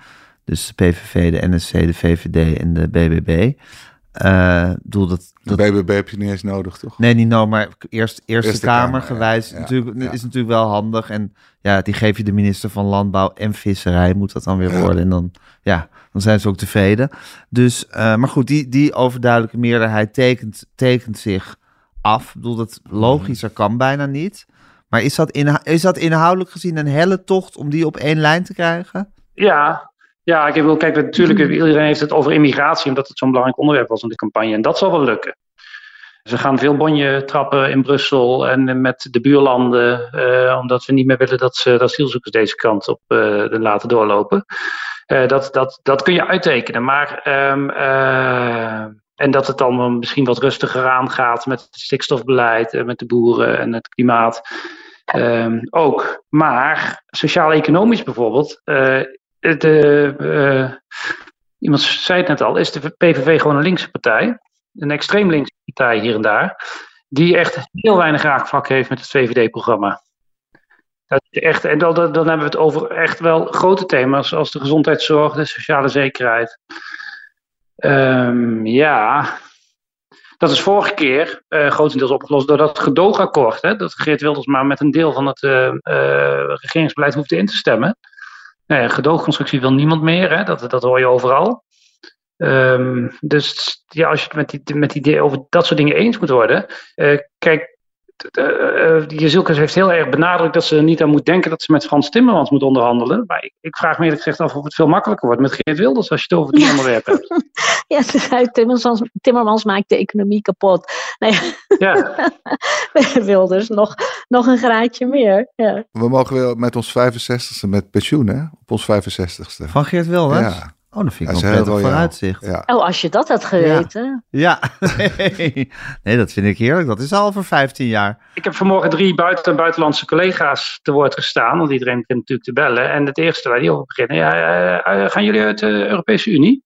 [SPEAKER 3] Dus de PVV, de NSC, de VVD en de BBB. Uh, bedoel dat,
[SPEAKER 6] dat... De BBB heb je niet eens nodig, toch?
[SPEAKER 3] Nee, niet nodig, maar eerst, Eerste, Eerste Kamer, Kamer gewijs ja, natuurlijk, ja. is natuurlijk wel handig. En ja, die geef je de minister van Landbouw en Visserij, moet dat dan weer ja. worden. En dan, ja, dan zijn ze ook tevreden. Dus, uh, maar goed, die, die overduidelijke meerderheid tekent, tekent zich af. Ik bedoel, dat logischer kan bijna niet. Maar is dat, inha is dat inhoudelijk gezien een helle tocht om die op één lijn te krijgen?
[SPEAKER 4] Ja, ja, ik wil, kijk, natuurlijk, iedereen heeft het over immigratie, omdat het zo'n belangrijk onderwerp was in de campagne. En dat zal wel lukken. Ze gaan veel bonje trappen in Brussel en met de buurlanden, uh, omdat we niet meer willen dat ze de asielzoekers deze kant op uh, laten doorlopen. Uh, dat, dat, dat kun je uittekenen. Maar, um, en dat het dan misschien wat rustiger aangaat met het stikstofbeleid, met de boeren en het klimaat. Um, ook. Maar sociaal-economisch bijvoorbeeld de, uh, iemand zei het net al, is de PVV gewoon een linkse partij. Een extreem linkse partij hier en daar. Die echt heel weinig raakvlak heeft met het VVD-programma. echt, en dan, dan hebben we het over echt wel grote thema's als de gezondheidszorg, de sociale zekerheid. Um, ja, dat is vorige keer uh, grotendeels opgelost door dat gedoogakkoord. Hè, dat Geert Wilders maar met een deel van het regeringsbeleid hoefde in te stemmen. Nou ja, gedoogconstructie wil niemand meer, hè? Dat, dat hoor je overal. Ehm, dus ja, als je het met, die, met die, over dat soort dingen eens moet worden. Uh, kijk, uh, Jezilkes heeft heel erg benadrukt dat ze niet aan moet denken dat ze met Frans Timmermans moet onderhandelen. Maar ik, ik vraag me eerlijk gezegd af of het veel makkelijker wordt met Geert Wilders als je het over die onderwerp hebt.
[SPEAKER 5] Ja, Timmermans, Timmermans maakt de economie kapot. Nee. Ja. Wilders nog, nog een graadje meer. Ja.
[SPEAKER 6] We mogen weer met ons 65ste met pensioen, hè? Op ons 65ste.
[SPEAKER 3] Van Geert Wilders? Ja. Oh, dat vind ik nog prettig vooruitzicht.
[SPEAKER 5] Ja. Oh, als je dat had geweten.
[SPEAKER 3] Ja, nee. dat vind ik heerlijk. Dat is al voor 15 jaar.
[SPEAKER 4] Ik heb vanmorgen drie buiten- en buitenlandse collega's te woord gestaan, want iedereen begint natuurlijk te bellen. En het eerste waar die over beginnen, ja, uh, uh, gaan jullie uit de Europese Unie?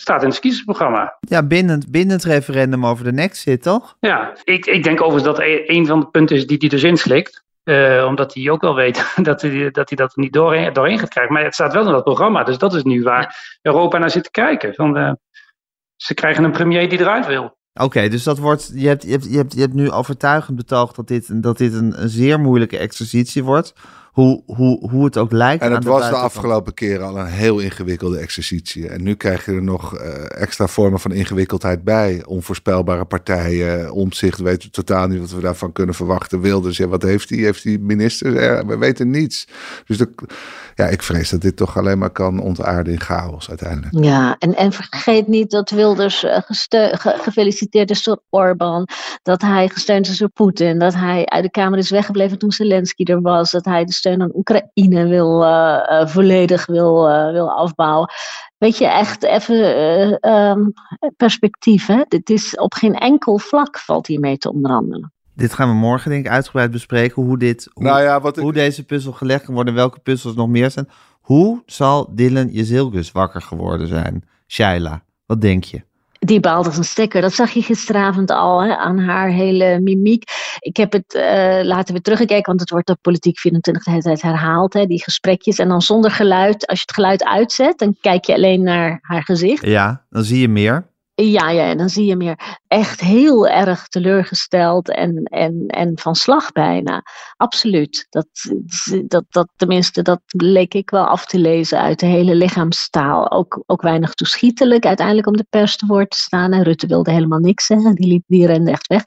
[SPEAKER 4] Staat in het kiezersprogramma.
[SPEAKER 3] Ja, binnen, binnen het referendum over de Nexit, toch?
[SPEAKER 4] Ja, ik, ik denk overigens dat e-, een van de punten is die hij dus inslikt. Uh, omdat hij ook wel weet dat hij dat, hij dat niet doorheen, doorheen gaat krijgen. Maar het staat wel in dat programma. Dus dat is nu waar Europa naar zit te kijken. Van, uh, ze krijgen een premier die eruit wil.
[SPEAKER 3] Oké, dus dat wordt, je, hebt, je, hebt, je, hebt, je hebt nu overtuigend betoogd dat dit, dat dit een, een zeer moeilijke exercitie wordt hoe, hoe, hoe het ook lijkt.
[SPEAKER 6] En het was de afgelopen keren al een heel ingewikkelde exercitie. En nu krijg je er nog uh, extra vormen van ingewikkeldheid bij. Onvoorspelbare partijen, omzicht, weten we totaal niet wat we daarvan kunnen verwachten. Wilders, ja, wat heeft hij? Heeft hij minister? Ja, we weten niets. Dus de, ja, ik vrees dat dit toch alleen maar kan ontaarden in chaos uiteindelijk.
[SPEAKER 5] Ja, en, en vergeet niet dat Wilders uh, ge gefeliciteerd is door Orbán. Dat hij gesteund is door Poetin. Dat hij uit de Kamer is weggebleven toen Zelensky er was. Dat hij de steun aan Oekraïne wil, uh, volledig wil, wil afbouwen. Weet je, echt even um, perspectief. Hè? Dit is op geen enkel vlak valt hiermee te onderhandelen.
[SPEAKER 3] Dit gaan we morgen denk ik uitgebreid bespreken. Hoe, dit, hoe, nou ja, wat hoe deze puzzel gelegd kan worden. Welke puzzels nog meer zijn. Hoe zal Dylan Jezilgus wakker geworden zijn? Shaila, wat denk je?
[SPEAKER 5] Die baalt als een stekker. Dat zag je gisteravond al hè, aan haar hele mimiek. Ik heb het uh, later weer teruggekeken, want het wordt op Politiek 24 de hele tijd herhaald. Hè, die gesprekjes. En dan zonder geluid. Als je het geluid uitzet, dan kijk je alleen naar haar gezicht.
[SPEAKER 3] Ja, dan zie je meer.
[SPEAKER 5] Ja, ja, dan zie je meer echt heel erg teleurgesteld en, en, en van slag bijna. Absoluut. Dat, dat, dat, tenminste, dat leek ik wel af te lezen uit de hele lichaamstaal. Ook, ook weinig toeschietelijk uiteindelijk om de pers te woord te staan. En Rutte wilde helemaal niks zeggen, die, liep, die rende echt weg.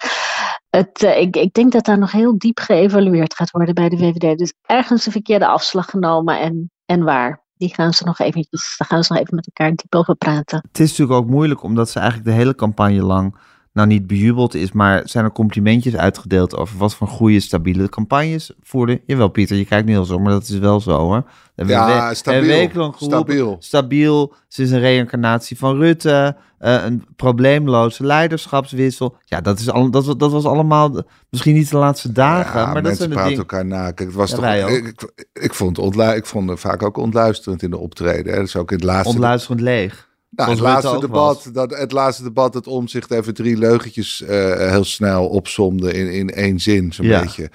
[SPEAKER 5] Het, uh, ik, ik denk dat daar nog heel diep geëvalueerd gaat worden bij de VVD. Dus ergens de verkeerde afslag genomen en, en waar die gaan ze nog eventjes, daar gaan ze nog even met elkaar diep over praten.
[SPEAKER 3] Het is natuurlijk ook moeilijk, omdat ze eigenlijk de hele campagne lang nou niet bejubeld is, maar zijn er complimentjes uitgedeeld over wat voor goede, stabiele campagnes voerden. Jawel, Pieter, je kijkt niet heel zo, maar dat is wel zo hoor.
[SPEAKER 6] Ja, we, stabiel. stabiel.
[SPEAKER 3] Stabiel. Ze is een reïncarnatie van Rutte. Uh, een probleemloze leiderschapswissel. Ja, dat, is al, dat, dat was allemaal misschien niet de laatste dagen. Ja, maar
[SPEAKER 6] mensen dat
[SPEAKER 3] zijn
[SPEAKER 6] praten elkaar na. Kijk, het was toch, ik, ik, ik, vond ontlu ik vond het vaak ook ontluisterend in de optreden. Hè. Dus ook in het laatste...
[SPEAKER 3] Ontluisterend leeg.
[SPEAKER 6] Nou, het, laatste debat, dat, het laatste debat, het omzicht even drie leugentjes uh, heel snel opzomde in, in één zin, zo'n ja. beetje.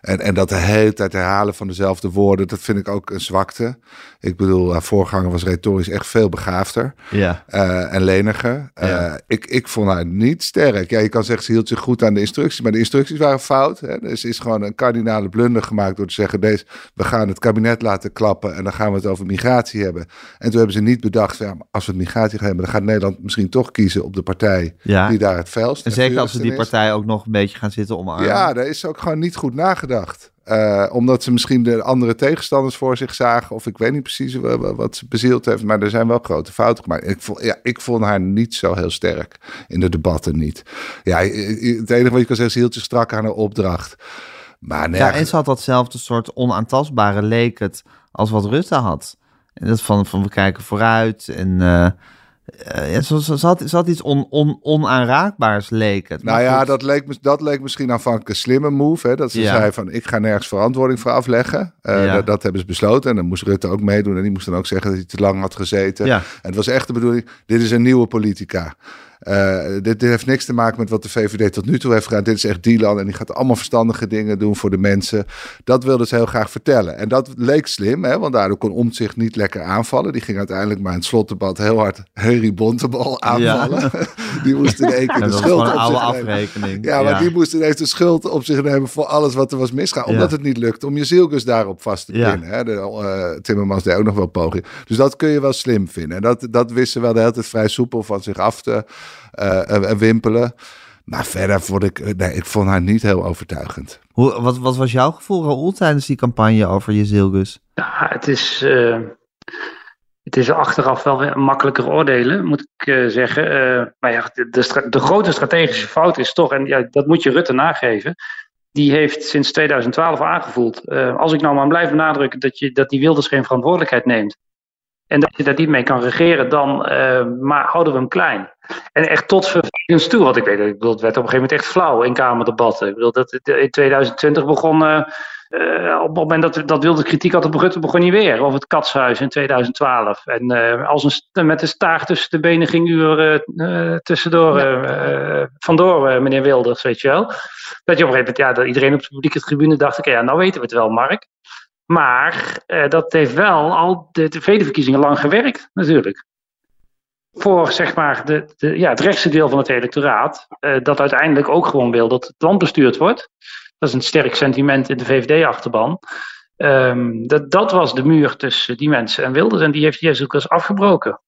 [SPEAKER 6] En, en dat de hele tijd herhalen van dezelfde woorden, dat vind ik ook een zwakte. Ik bedoel, haar voorganger was retorisch echt veel begaafder
[SPEAKER 3] ja.
[SPEAKER 6] Uh, en leniger. Uh, ja. ik, ik vond haar niet sterk. Ja, je kan zeggen, ze hield zich goed aan de instructies, maar de instructies waren fout. Hè. Dus is gewoon een kardinale blunder gemaakt door te zeggen, deze, we gaan het kabinet laten klappen en dan gaan we het over migratie hebben. En toen hebben ze niet bedacht, ja, als we het migratie gaan hebben, dan gaat Nederland misschien toch kiezen op de partij
[SPEAKER 3] ja.
[SPEAKER 6] die daar het vuilst.
[SPEAKER 3] En zeker als ze die partij ook nog een beetje gaan zitten omarmen.
[SPEAKER 6] Ja, daar is ook gewoon niet goed nagedacht. Uh, omdat ze misschien de andere tegenstanders voor zich zagen. Of ik weet niet precies wat ze bezield heeft. Maar er zijn wel grote fouten gemaakt. Ik vond, ja, ik vond haar niet zo heel sterk in de debatten niet. Ja, het enige wat je kan zeggen, ze hield zich strak aan haar opdracht. Maar
[SPEAKER 3] Ja, en ze had datzelfde soort onaantastbare leek het als wat Rutte had. En dat van, van we kijken vooruit en... Uh, ja, ze, ze, had, ze had iets on, on, onaanraakbaars leek het.
[SPEAKER 6] Nou ja, dat leek, dat leek misschien aanvankelijk een slimme move. Hè? Dat ze ja. zei van, ik ga nergens verantwoording voor afleggen. Uh, ja. dat, dat, hebben ze besloten. En dan moest Rutte ook meedoen. En die moest dan ook zeggen dat hij te lang had gezeten.
[SPEAKER 3] Ja.
[SPEAKER 6] En het was echt de bedoeling, dit is een nieuwe politica. Uh, dit, dit, heeft niks te maken met wat de VVD tot nu toe heeft gedaan. Dit is echt Dylan en die gaat allemaal verstandige dingen doen voor de mensen. Dat wilde ze heel graag vertellen. En dat leek slim, hè, want daardoor kon Omtzigt niet lekker aanvallen. Die ging uiteindelijk maar in het slotdebat heel hard Harry Bontebal aanvallen. Ja. die moest in één keer de schuld op
[SPEAKER 3] oude afrekening.
[SPEAKER 6] Ja, maar die moest ineens de schuld op zich nemen voor alles wat er was misgaan. Omdat het niet lukte om je zielkus daarop vast te pinnen. Hè. De, uh, Timmermans deed ook nog wel poging. Dus dat kun je wel slim vinden. En dat, dat wisten wel de hele tijd vrij soepel van zich af te wimpelen. Maar verder vond ik, nee, ik vond haar niet heel overtuigend.
[SPEAKER 3] Hoe, wat, wat was jouw gevoel, Raoul, tijdens die campagne over je zielgus?
[SPEAKER 4] Ja, het is, uh, het is achteraf wel weer makkelijker oordelen, moet ik uh, zeggen. Uh, maar ja, de, de, de, grote strategische fout is toch, en ja, dat moet je Rutte nageven. Die heeft sinds 2012 aangevoeld. als ik nou maar blijf benadrukken dat, je, dat die Wilders geen verantwoordelijkheid neemt. En dat je daar niet mee kan regeren, dan maar houden we hem klein. En echt tot vervelend toe. Want ik weet, ik bedoel, het werd op een gegeven moment echt flauw in Kamerdebatten. Ik bedoel, dat in 2020 begon. Uh, op het moment dat, dat wilde kritiek had op Rutte, begon hij weer over het katshuis in 2012. En uh, als een, met de staart tussen de benen ging u er tussendoor, vandoor, meneer Wilders, weet je wel. Dat je op een gegeven moment, ja, dat iedereen op de publieke tribune dacht, oké, ja, nou weten we het wel, Mark. Maar dat heeft wel al de tweede verkiezingen lang gewerkt, natuurlijk voor zeg maar, de, de, ja, het rechtse deel van het electoraat, uh, dat uiteindelijk ook gewoon wil dat het land bestuurd wordt. Dat is een sterk sentiment in de VVD-achterban. Um, dat, dat was de muur tussen die mensen en Wilders en die heeft Jezus afgebroken.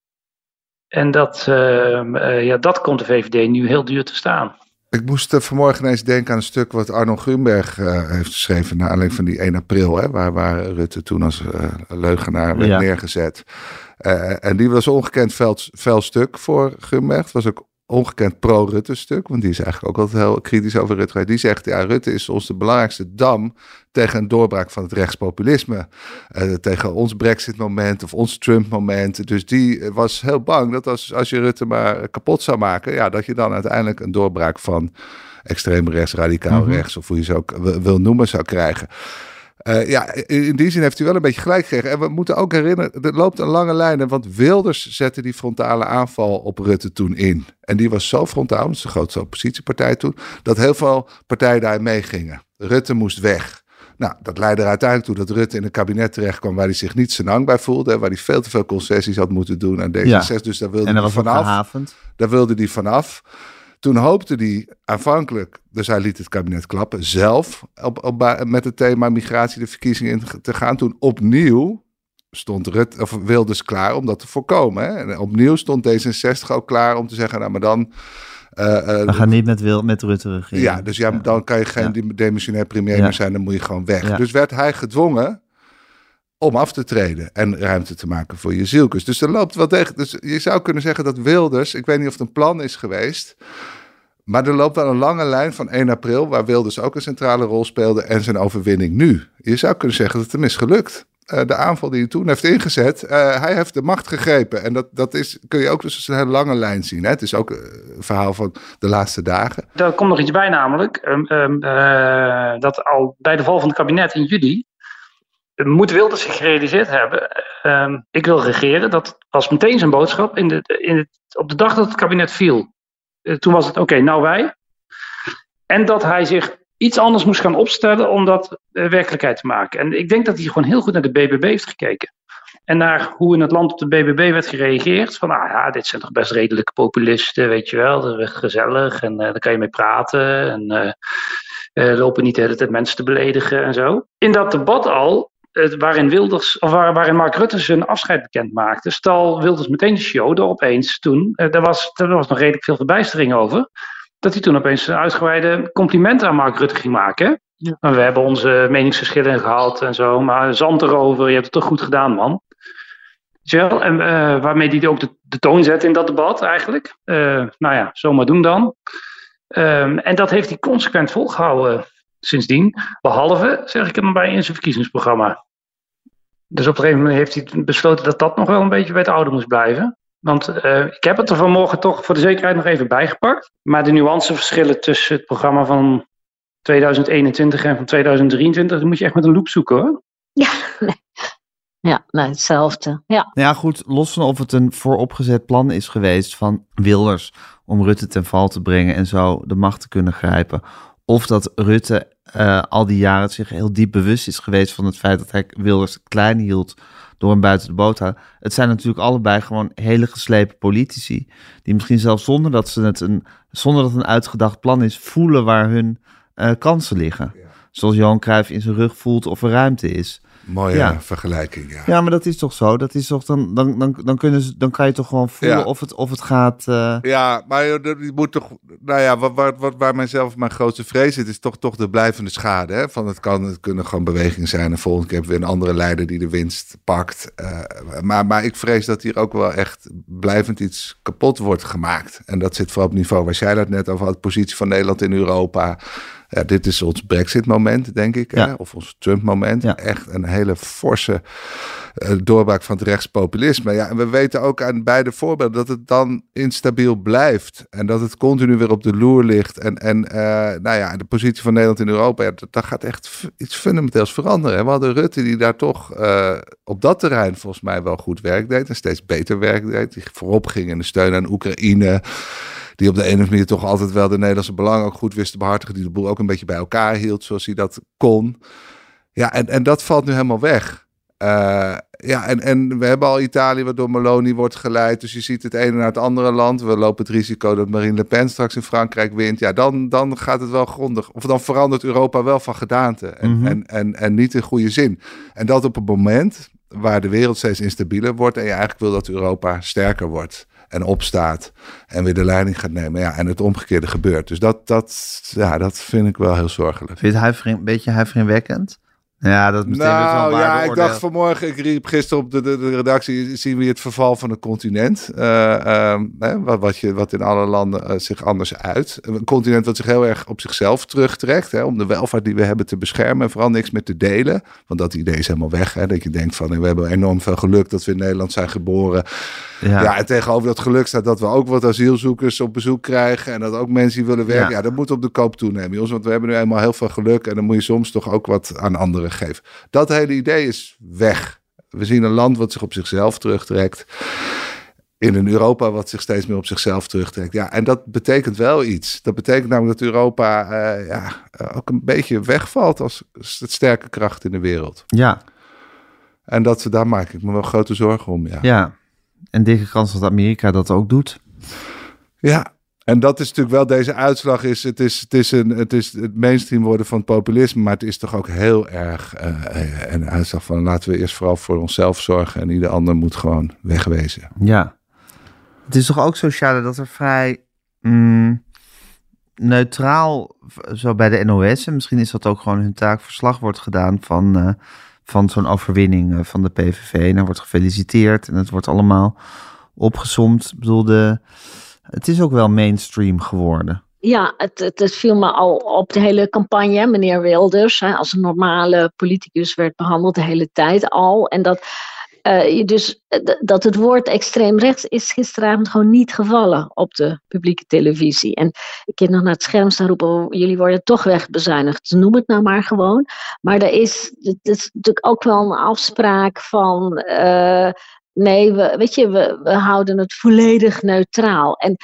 [SPEAKER 4] En dat, uh, uh, ja, dat komt de VVD nu heel duur te staan.
[SPEAKER 6] Ik moest uh, vanmorgen eens denken aan een stuk wat Arno Grunberg heeft geschreven. Naar aanleiding van die 1 april, hè, waar, waar Rutte toen als leugenaar werd ja. neergezet. Uh, en die was ongekend fel, stuk voor Gumberg. Was ook ongekend pro-Rutte stuk, want die is eigenlijk ook altijd heel kritisch over Rutte. Die zegt, ja, Rutte is ons de belangrijkste dam tegen een doorbraak van het rechtspopulisme. Uh, tegen ons Brexit-moment of ons Trump-moment. Dus die was heel bang dat als, als je Rutte maar kapot zou maken, ja, dat je dan uiteindelijk een doorbraak van extreem rechts, radicaal mhm. rechts, of hoe je ze ook wil noemen, zou krijgen. Uh, ja, in die zin heeft u wel een beetje gelijk gekregen. En we moeten ook herinneren, er loopt een lange lijn. Want Wilders zette die frontale aanval op Rutte toen in. En die was zo frontaal, dat is de grootste oppositiepartij toen, dat heel veel partijen daar meegingen. Rutte moest weg. Nou, dat leidde er uiteindelijk toe dat Rutte in een kabinet terecht kwam waar hij zich niet senang bij voelde. Waar hij veel te veel concessies had moeten doen aan deze Ja. Dus daar wilde hij vanaf. Daar wilde hij vanaf. Toen hoopte hij aanvankelijk, dus hij liet het kabinet klappen, zelf op, op, met het thema migratie de verkiezingen in te gaan. Toen opnieuw stond Rut, of Wilders klaar om dat te voorkomen. Hè? En opnieuw stond D66 ook klaar om te zeggen, nou maar dan...
[SPEAKER 3] Uh, uh, We gaan niet met, Wil, met Rutte regeren.
[SPEAKER 6] Ja, dus ja, dan kan je geen ja. demissionair premier meer zijn, dan moet je gewoon weg. Dus werd hij gedwongen om af te treden en ruimte te maken voor je zielkus. Dus er loopt wel tegen. Dus je zou kunnen zeggen dat Wilders, ik weet niet of het een plan is geweest, maar er loopt wel een lange lijn van 1 april, waar Wilders ook een centrale rol speelde en zijn overwinning nu. Je zou kunnen zeggen dat het hem is gelukt. Uh, de aanval die hij toen heeft ingezet, uh, hij heeft de macht gegrepen. En dat, dat is, kun je ook dus een hele lange lijn zien. Hè? Het is ook een verhaal van de laatste dagen.
[SPEAKER 4] Er komt nog iets bij namelijk. Um, uh, dat al bij de val van het kabinet in juli moet Wilders zich gerealiseerd hebben. Um, ik wil regeren. Dat was meteen zijn boodschap in de, in het, op de dag dat het kabinet viel. Uh, toen was het oké, nou wij. En dat hij zich iets anders moest gaan opstellen om dat uh, werkelijkheid te maken. En ik denk dat hij gewoon heel goed naar de BBB heeft gekeken. En naar hoe in het land op de BBB werd gereageerd. Van, ah ja, dit zijn toch best redelijke populisten, weet je wel. Dat is gezellig en uh, daar kan je mee praten. En lopen niet de hele tijd mensen te beledigen en zo. In dat debat al waarin, Wilders, of waar, waarin Mark Rutte zijn afscheid bekend maakte, stal Wilders meteen de show door opeens toen, uh, er, was, er was nog redelijk veel verbijstering over, dat hij toen opeens een uitgebreide complimenten aan Mark Rutte ging maken. Ja. We hebben onze meningsverschillen gehad en zo, maar zand erover, je hebt het toch goed gedaan, man. Wel, en uh, waarmee hij ook de, de, toon zet in dat debat eigenlijk. Uh, nou ja, zomaar doen dan. Um, en dat heeft hij consequent volgehouden sindsdien. Behalve, zeg ik het maar bij, in zijn verkiezingsprogramma. Dus op een gegeven moment heeft hij besloten dat dat nog wel een beetje bij het oude moest blijven. Want uh, ik heb het er vanmorgen toch voor de zekerheid nog even bijgepakt. Maar de nuanceverschillen tussen het programma van 2021 en van 2023, die moet je echt met een loep zoeken hoor.
[SPEAKER 5] Ja, Ja, nou, hetzelfde. Ja.
[SPEAKER 3] Nou ja, goed, los van of het een vooropgezet plan is geweest van Wilders om Rutte ten val te brengen en zo de macht te kunnen grijpen. Of dat Rutte uh, al die jaren zich heel diep bewust is geweest van het feit dat hij Wilders klein hield door hem buiten de boot te houden. Het zijn natuurlijk allebei gewoon hele geslepen politici. Die misschien zelfs zonder dat, ze het een, zonder dat het een uitgedacht plan is, voelen waar hun uh, kansen liggen. Zoals Johan Cruijff in zijn rug voelt of er ruimte is.
[SPEAKER 6] Mooie ja. vergelijking, ja.
[SPEAKER 3] Ja, maar dat is toch zo? Dat is toch dan, dan, dan, dan, kunnen ze, dan kan je toch gewoon voelen of, het, of het gaat... Uh...
[SPEAKER 6] Ja, maar je moet toch... Nou ja, wat, wat, wat, waar mijzelf mijn grootste vrees zit... is toch, toch de blijvende schade. Hè? Van het, kan, het kunnen gewoon bewegingen zijn... en volgende keer hebben we een andere leider die de winst pakt. Uh, maar, maar ik vrees dat hier ook wel echt blijvend iets kapot wordt gemaakt. En dat zit vooral op niveau waar jij dat net over had... de positie van Nederland in Europa... Ja, dit is ons Brexit-moment, denk ik. Hè? Of ons Trump-moment. Echt een hele forse uh, doorbraak van het rechtspopulisme. Ja, en we weten ook aan beide voorbeelden dat het dan instabiel blijft. En dat het continu weer op de loer ligt. En, en uh, nou ja, de positie van Nederland in Europa, ja, dat, dat gaat echt iets fundamenteels veranderen. We hadden Rutte die daar toch uh, op dat terrein volgens mij wel goed werk deed. En steeds beter werk deed. Die voorop ging in de steun aan Oekraïne die op de een of andere manier toch altijd wel de Nederlandse belangen ook goed wist te behartigen. Die de boel ook een beetje bij elkaar hield zoals hij dat kon. Ja, en, en dat valt nu helemaal weg. Uh, ja, en, en we hebben al Italië wat door Meloni wordt geleid. Dus je ziet het ene naar het andere land. We lopen het risico dat Marine Le Pen straks in Frankrijk wint. Ja, dan, dan gaat het wel grondig. Of dan verandert Europa wel van gedaante. En, mm -hmm. en, en, en niet in goede zin. En dat op een moment waar de wereld steeds instabieler wordt. En je eigenlijk wil dat Europa sterker wordt en opstaat en weer de leiding gaat nemen. Ja, en het omgekeerde gebeurt. Dus dat, dat, ja, dat vind ik wel heel zorgelijk.
[SPEAKER 3] Vind je het een beetje huiveringwekkend? Ja, dat
[SPEAKER 6] meteen nou, wel ja, ik dacht vanmorgen, ik riep gisteren op de, de, de redactie, zien we het verval van het continent. Uh, um, hè, wat, wat, je, wat in alle landen uh, zich anders uit. Een continent wat zich heel erg op zichzelf terugtrekt, hè, om de welvaart die we hebben te beschermen en vooral niks meer te delen. Want dat idee is helemaal weg, hè, dat je denkt van, we hebben enorm veel geluk dat we in Nederland zijn geboren. Ja. ja, en tegenover dat geluk staat dat we ook wat asielzoekers op bezoek krijgen en dat ook mensen die willen werken. Ja, ja dat moet op de koop toenemen, jongens, want we hebben nu eenmaal heel veel geluk en dan moet je soms toch ook wat aan anderen geven. Dat hele idee is weg. We zien een land wat zich op zichzelf terugtrekt. In een Europa wat zich steeds meer op zichzelf terugtrekt. Ja, en dat betekent wel iets. Dat betekent namelijk dat Europa uh, ja, ook een beetje wegvalt als het sterke kracht in de wereld.
[SPEAKER 3] Ja.
[SPEAKER 6] En dat, daar maak ik me wel grote zorgen om. Ja.
[SPEAKER 3] ja. En dikke kans dat Amerika dat ook doet.
[SPEAKER 6] Ja, en dat is natuurlijk wel deze uitslag. Is, het, is, het, is een, het is het mainstream worden van het populisme. Maar het is toch ook heel erg uh, een uitslag van laten we eerst vooral voor onszelf zorgen. En ieder ander moet gewoon wegwezen.
[SPEAKER 3] Ja. Het is toch ook sociale dat er vrij mm, neutraal, zo bij de NOS. En misschien is dat ook gewoon hun taak, verslag wordt gedaan van, uh, van zo'n overwinning van de PVV. En er wordt gefeliciteerd en het wordt allemaal opgezomd. Ik bedoel, de het is ook wel mainstream geworden.
[SPEAKER 5] Ja, het, het, viel me al op de hele campagne. Meneer Wilders hè, als een normale politicus werd behandeld de hele tijd al. En dat, uh, dus, dat het woord extreem rechts is gisteravond gewoon niet gevallen op de publieke televisie. En ik heb nog naar het scherm staan roepen, oh, jullie worden toch wegbezuinigd. Noem het nou maar gewoon. Maar er is, het is natuurlijk ook wel een afspraak van... Uh, Nee, we, weet je, we, we houden het volledig neutraal. En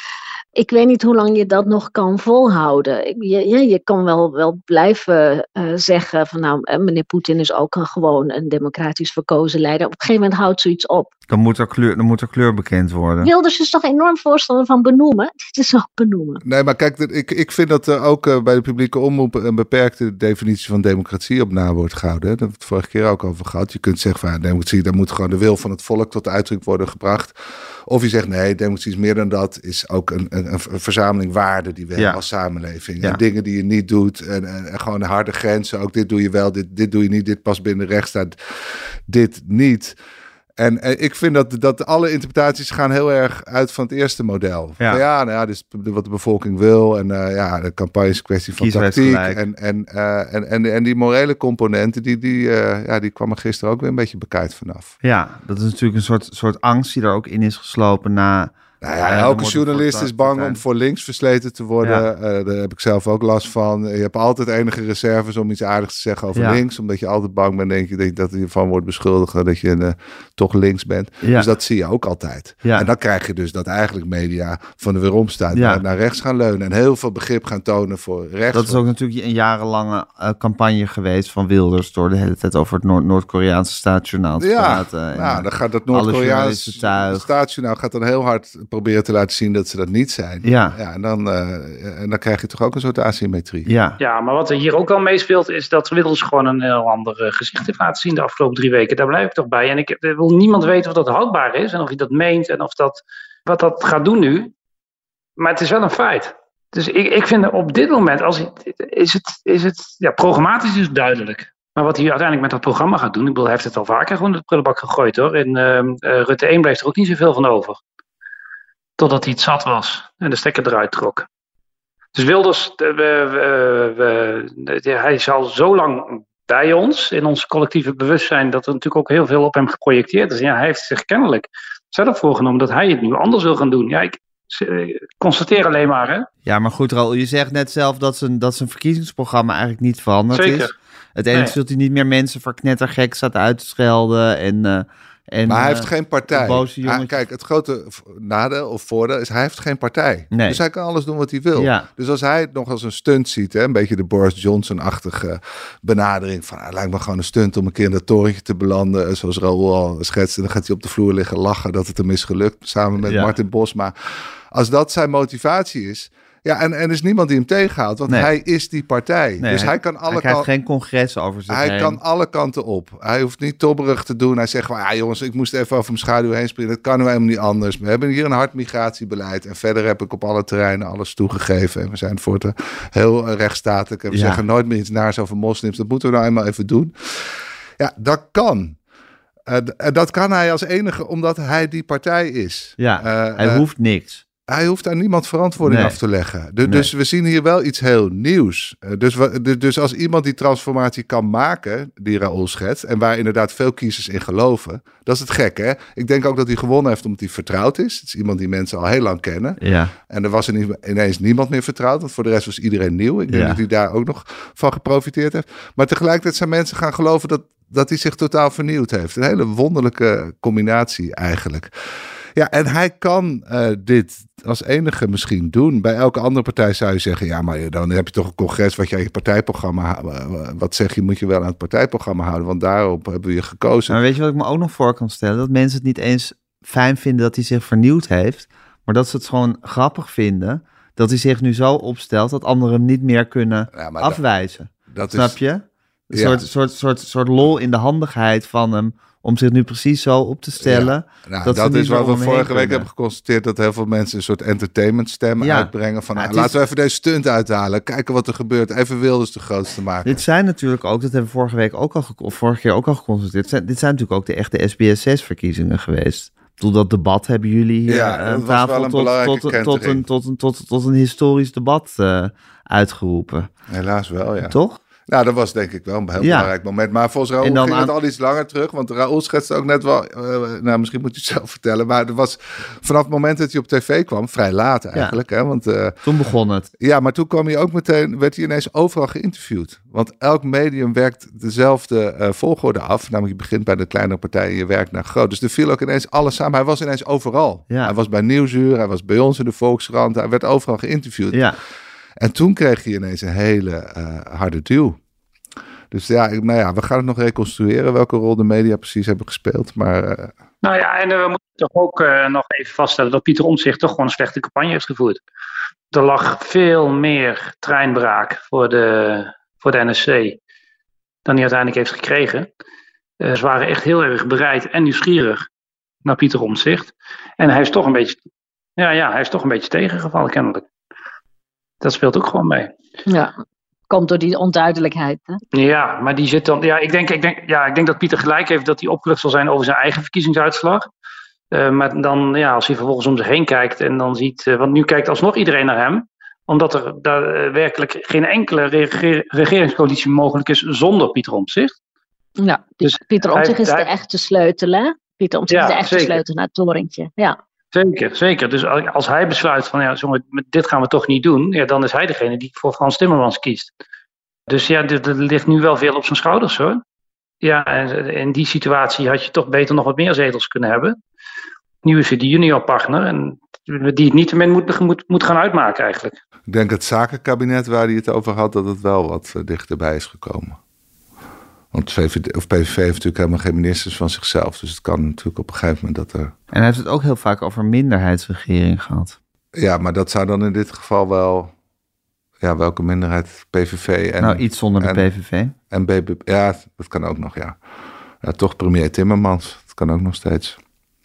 [SPEAKER 5] ik weet niet hoe lang je dat nog kan volhouden. Je, ja, je kan wel, wel blijven uh, zeggen van nou, eh, meneer Poetin is ook gewoon een democratisch verkozen leider. Op een gegeven moment houdt zoiets op.
[SPEAKER 3] Dan moet er kleur, dan moet er kleur bekend worden.
[SPEAKER 5] Wilders is toch enorm voorstander van benoemen? Dit is ook benoemen.
[SPEAKER 6] Nee, maar kijk, ik, ik vind dat er ook uh, bij de publieke omroep een beperkte definitie van democratie op na wordt gehouden. Daar hebben we het vorige keer ook over gehad. Je kunt zeggen van ja, democratie, daar moet gewoon de wil van het volk tot uitdrukking worden gebracht. Of je zegt nee, democratie is meer dan dat, is ook een, een, een verzameling waarden die we ja. hebben als samenleving. Ja. En dingen die je niet doet en, en, en, gewoon harde grenzen. Ook dit doe je wel, dit, dit doe je niet, dit past binnen de rechtsstaat, dit niet. En, en, ik vind dat, dat alle interpretaties gaan heel erg uit van het eerste model. Ja, ja, nou ja, dus wat de bevolking wil. En uh, ja, de campagne is een kwestie van tactiek. En, en, uh, en, en, en die morele componenten, die, die, uh, ja, die kwam er gisteren ook weer een beetje bekijkt vanaf.
[SPEAKER 3] Ja, dat is natuurlijk een soort, soort angst die er ook in is geslopen na
[SPEAKER 6] Nou ja, elke journalist is bang om voor links versleten te worden. Uh, daar heb ik zelf ook last van. Je hebt altijd enige reserves om iets aardigs te zeggen over links. Omdat je altijd bang bent, denk je, dat je van wordt beschuldigd dat je uh, toch links bent. Dus dat zie je ook altijd. En dan krijg je dus dat eigenlijk media van de weerom staat naar, naar, rechts gaan leunen. En heel veel begrip gaan tonen voor rechts.
[SPEAKER 3] Dat is ook natuurlijk een jarenlange uh, campagne geweest van Wilders. Door de hele tijd over het Noord-Koreaanse staatsjournaal te
[SPEAKER 6] ja,
[SPEAKER 3] praten.
[SPEAKER 6] Nou, dan gaat dat Noord-Koreaanse staatsjournaal gaat dan heel hard proberen te laten zien dat ze dat niet zijn. Ja. ja en, dan, uh, en dan krijg je toch ook een soort asymmetrie.
[SPEAKER 4] Ja. ja, maar wat er hier ook al meespeelt is dat Wilders gewoon een heel ander uh, gezicht heeft laten zien de afgelopen drie weken. Daar blijf ik toch bij. En ik wil niemand weten of dat houdbaar is en of hij dat meent en of dat, wat dat gaat doen nu. Maar het is wel een feit. Dus ik, ik vind op dit moment, als, is het, is het ja, programmatisch is duidelijk. Maar wat hij uiteindelijk met dat programma gaat doen, ik bedoel, hij heeft het al vaker gewoon de prullenbak gegooid hoor. In uh, Rutte 1 bleef er ook niet zoveel van over. Totdat hij het zat was en de stekker eruit trok. Dus Wilders, we, we, we, hij zal zo lang bij ons, in ons collectieve bewustzijn, dat er natuurlijk ook heel veel op hem geprojecteerd is. Ja, hij heeft zich kennelijk zelf voorgenomen dat hij het nu anders wil gaan doen. Ja, ik constateer alleen maar. Hè?
[SPEAKER 3] Ja, maar goed, Raoul, je zegt net zelf dat zijn, dat zijn verkiezingsprogramma eigenlijk niet veranderd
[SPEAKER 4] Zeker.
[SPEAKER 3] is. Het enige nee. zult hij niet meer mensen voor knettergek staat uit te schelden en... Uh, en,
[SPEAKER 6] maar hij heeft uh, geen partij. Hij, kijk, het grote nadeel of voordeel is hij heeft geen partij. Nee. Dus hij kan alles doen wat hij wil. Ja. Dus als hij het nog als een stunt ziet, hè, een beetje de Boris Johnson-achtige benadering van, hij lijkt me gewoon een stunt om een keer in dat torentje te belanden, zoals Raoul al schetste, dan gaat hij op de vloer liggen lachen dat het hem is gelukt, samen met ja. Martin Bosma. Als dat zijn motivatie is, ja, en, en er is niemand die hem tegenhoudt, want nee. hij is die partij. Nee, dus hij, kan alle
[SPEAKER 3] hij krijgt geen congres over zich
[SPEAKER 6] Hij
[SPEAKER 3] heen.
[SPEAKER 6] kan alle kanten op. Hij hoeft niet tobberig te doen. Hij zegt van, ja jongens, ik moest even over mijn schaduw heen springen. Dat kan nu helemaal niet anders. We hebben hier een hard migratiebeleid. En verder heb ik op alle terreinen alles toegegeven. En we zijn voor het heel rechtsstatelijk. En we ja. zeggen nooit meer iets naars over moslims. Dat moeten we nou eenmaal even doen. Ja, dat kan. Uh, dat kan hij als enige omdat hij die partij is.
[SPEAKER 3] Ja, uh, hij uh, hoeft niks
[SPEAKER 6] hij hoeft aan niemand verantwoording nee. af te leggen. Nee. Dus we zien hier wel iets heel nieuws. Dus, we, dus als iemand die transformatie kan maken, die Raoul schetst, en waar inderdaad veel kiezers in geloven, dat is het gek, hè? Ik denk ook dat hij gewonnen heeft omdat hij vertrouwd is. Het is iemand die mensen al heel lang kennen.
[SPEAKER 3] Ja.
[SPEAKER 6] En er was ineens niemand meer vertrouwd, want voor de rest was iedereen nieuw. Ik denk ja. dat hij daar ook nog van geprofiteerd heeft. Maar tegelijkertijd zijn mensen gaan geloven dat, dat hij zich totaal vernieuwd heeft. Een hele wonderlijke combinatie eigenlijk. Ja, en hij kan uh, dit als enige misschien doen. Bij elke andere partij zou je zeggen: ja, maar dan heb je toch een congres wat jij je partijprogramma. Wat zeg je, moet je wel aan het partijprogramma houden, want daarop hebben we je gekozen.
[SPEAKER 3] Maar weet je wat ik me ook nog voor kan stellen? Dat mensen het niet eens fijn vinden dat hij zich vernieuwd heeft, maar dat ze het gewoon grappig vinden dat hij zich nu zo opstelt dat anderen hem niet meer kunnen ja, afwijzen. Dat, dat Snap je? Een ja. soort, soort, soort, soort lol in de handigheid van hem om zich nu precies zo op te stellen.
[SPEAKER 6] Ja, nou, dat, dat is wat we vorige week hebben geconstateerd. Dat heel veel mensen een soort entertainment stem ja. uitbrengen. Van nou, laten we even deze stunt uithalen. Kijken wat er gebeurt. Even Wilders de grootste maken.
[SPEAKER 3] Dit zijn natuurlijk ook, dat hebben we vorige week ook al, of vorige keer ook al geconstateerd. Zijn, dit zijn natuurlijk ook de echte SBS6-verkiezingen geweest. Bedoel, dat debat hebben jullie hier
[SPEAKER 6] ja, aan tafel tot,
[SPEAKER 3] tot, tot, een, tot, een, tot, tot een historisch debat uh, uitgeroepen.
[SPEAKER 6] Helaas wel, ja.
[SPEAKER 3] Toch?
[SPEAKER 6] Nou, dat was denk ik wel een heel ja. belangrijk moment. Maar volgens Raoul ging aan... het al iets langer terug. Want Raoul schetste ook net wel... Uh, nou, misschien moet je het zelf vertellen. Maar er was vanaf het moment dat hij op tv kwam... vrij laat eigenlijk. Ja. Hè, want, uh,
[SPEAKER 3] toen begon het.
[SPEAKER 6] Ja, maar toen kwam hij ook meteen... werd hij ineens overal geïnterviewd. Want elk medium werkt dezelfde uh, volgorde af. Namelijk je begint bij de kleinere partij en je werkt naar groot. Dus er viel ook ineens alles samen. Hij was ineens overal. Ja. Hij was bij Nieuwsuur. Hij was bij ons in de Volkskrant. Hij werd overal geïnterviewd.
[SPEAKER 3] Ja.
[SPEAKER 6] En toen kreeg hij ineens een hele uh, harde duw. Dus ja, nou ja, we gaan het nog reconstrueren welke rol de media precies hebben gespeeld. Maar, uh...
[SPEAKER 4] Nou ja, en we moeten toch ook nog even vaststellen dat Pieter Omtzigt toch gewoon een slechte campagne heeft gevoerd. Er lag veel meer treinbraak voor de, voor de NSC dan hij uiteindelijk heeft gekregen. Ze waren echt heel erg bereid en nieuwsgierig naar Pieter Omtzigt. En hij is toch een beetje, ja, ja, hij is toch een beetje tegengevallen kennelijk. Dat speelt ook gewoon mee.
[SPEAKER 5] Ja, komt door die onduidelijkheid. Hè?
[SPEAKER 4] Ja, maar die zit dan. Ja ik, denk, ik, denk, ja, ik denk dat Pieter gelijk heeft dat hij opgelucht zal zijn over zijn eigen verkiezingsuitslag. Uh, maar dan, ja, als hij vervolgens om zich heen kijkt en dan ziet. Uh, want nu kijkt alsnog iedereen naar hem omdat er daar uh, werkelijk geen enkele reger regeringscoalitie mogelijk is zonder Pieter Omtzigt.
[SPEAKER 5] Ja, dus, dus Pieter Omtzigt is hij, de echte sleutel, hè? Pieter Omtzigt ja, is de echte zeker. sleutel naar het torentje, ja.
[SPEAKER 4] Zeker, zeker. Dus als hij besluit van ja, dit gaan we toch niet doen, ja, dan is hij degene die voor Frans Timmermans kiest. Dus ja, er ligt nu wel veel op zijn schouders hoor. Ja, en in die situatie had je toch beter nog wat meer zetels kunnen hebben. Nu is hij de juniorpartner en die het niet moet, moet, moet gaan uitmaken eigenlijk.
[SPEAKER 6] Ik denk het zakenkabinet waar hij het over had, dat het wel wat eh, dichterbij is gekomen. Want VVD, of PVV heeft natuurlijk helemaal geen ministers van zichzelf. Dus het kan natuurlijk op een gegeven moment dat er... En
[SPEAKER 3] hij heeft het ook heel vaak over minderheidsregering gehad.
[SPEAKER 6] Ja, maar dat zou dan in dit geval wel... Ja, welke minderheid? PVV en...
[SPEAKER 3] Nou, iets zonder de PVV.
[SPEAKER 6] En BBB, ja, dat kan ook nog, ja. ja. Toch premier Timmermans, dat kan ook nog steeds.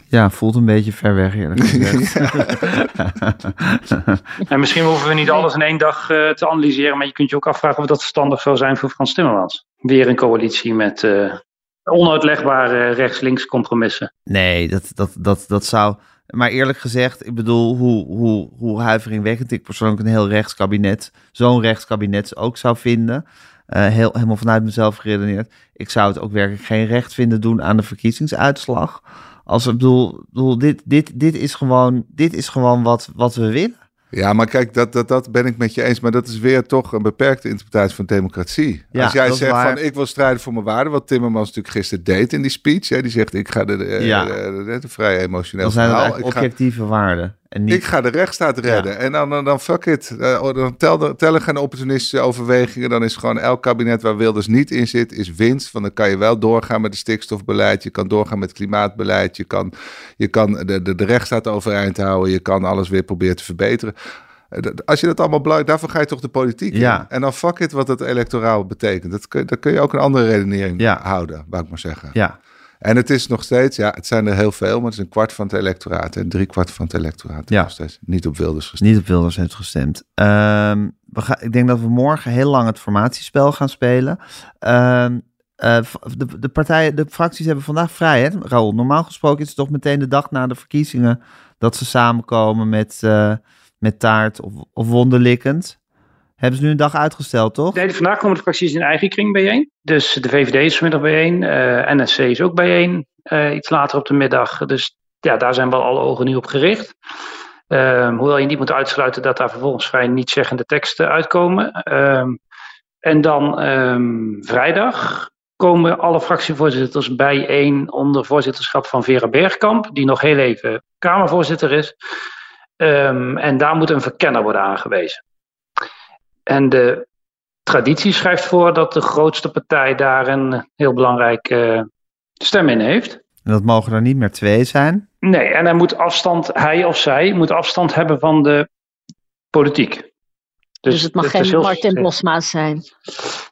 [SPEAKER 3] Ja, voelt een beetje ver weg eerlijk gezegd.
[SPEAKER 4] en misschien hoeven we niet alles in één dag uh, te analyseren, maar je kunt je ook afvragen of dat verstandig zou zijn voor Frans Timmermans. Weer een coalitie met uh, onuitlegbare rechts-links compromissen.
[SPEAKER 3] Nee, dat, dat, dat, dat zou... Maar eerlijk gezegd, ik bedoel, hoe, hoe, hoe huiveringwekkend ik persoonlijk een heel rechtskabinet, zo'n rechtskabinet ook zou vinden. Uh, heel, helemaal vanuit mezelf geredeneerd. Ik zou het ook werkelijk geen recht vinden doen aan de verkiezingsuitslag. Als ik bedoel, bedoel dit, dit, dit is gewoon, dit is gewoon wat, wat we willen.
[SPEAKER 6] Ja, maar kijk, dat, dat, dat ben ik met je eens. Maar dat is weer toch een beperkte interpretatie van democratie. Ja, Als jij zegt van ik wil strijden voor mijn waarden, wat Timmermans natuurlijk gisteren deed in die speech. Hè, die zegt ik ga de, de, ja. de, de, vrij emotioneel
[SPEAKER 3] Dat zijn verhaal. objectieve waarden.
[SPEAKER 6] En niet... Ik ga de rechtsstaat redden. En dan, dan, dan fuck it. Uh, dan tel, tellen geen opportunistische overwegingen. Dan is gewoon elk kabinet waar Wilders niet in zit, is winst. Want dan kan je wel doorgaan met het stikstofbeleid. Je kan doorgaan met het klimaatbeleid. Je kan, je kan de, de, de rechtsstaat overeind houden. Je kan alles weer proberen te verbeteren. Eh, als je dat allemaal belangrijk, daarvoor ga je toch de politiek ja. in. En dan fuck it wat het electoraal betekent. Dat kun, dat kun je ook een andere redenering ja. houden, wou ik maar zeggen.
[SPEAKER 3] Ja.
[SPEAKER 6] En het is nog steeds, ja, het zijn er heel veel, maar het is een kwart van het electoraat. En drie kwart van het electoraat ja. nog steeds niet op Wilders gestemd.
[SPEAKER 3] Niet op Wilders heeft gestemd. Um, we gaan, ik denk dat we morgen heel lang het formatiespel gaan spelen. Um, uh, de, de partijen, de fracties hebben vandaag vrij, hè, Raoul? Normaal gesproken is het toch meteen de dag na de verkiezingen dat ze samenkomen met, uh, met taart of, of wonderlikkend. Hebben ze nu een dag uitgesteld, toch?
[SPEAKER 4] Nee, vandaag komen de fracties in eigen kring bijeen. Dus de VVD is vanmiddag bijeen. Uh, eh, NSC is ook bijeen. Uh, iets later op de middag. Dus ja, daar zijn wel alle ogen nu op gericht. Uh, hoewel je niet moet uitsluiten dat daar vervolgens vrij niet zeggende teksten uitkomen. Ehm, en dan ehm, vrijdag komen alle fractievoorzitters bijeen onder voorzitterschap van Vera Bergkamp, die nog heel even Kamervoorzitter is. En daar moet een verkenner worden aangewezen. En de traditie schrijft voor dat de grootste partij daar een heel belangrijke stem in heeft.
[SPEAKER 3] En dat mogen er niet meer twee zijn?
[SPEAKER 4] Nee, en hij moet afstand, hij of zij moet afstand hebben van de politiek.
[SPEAKER 5] Dus, dus het mag geen heel... Martin Bosma zijn?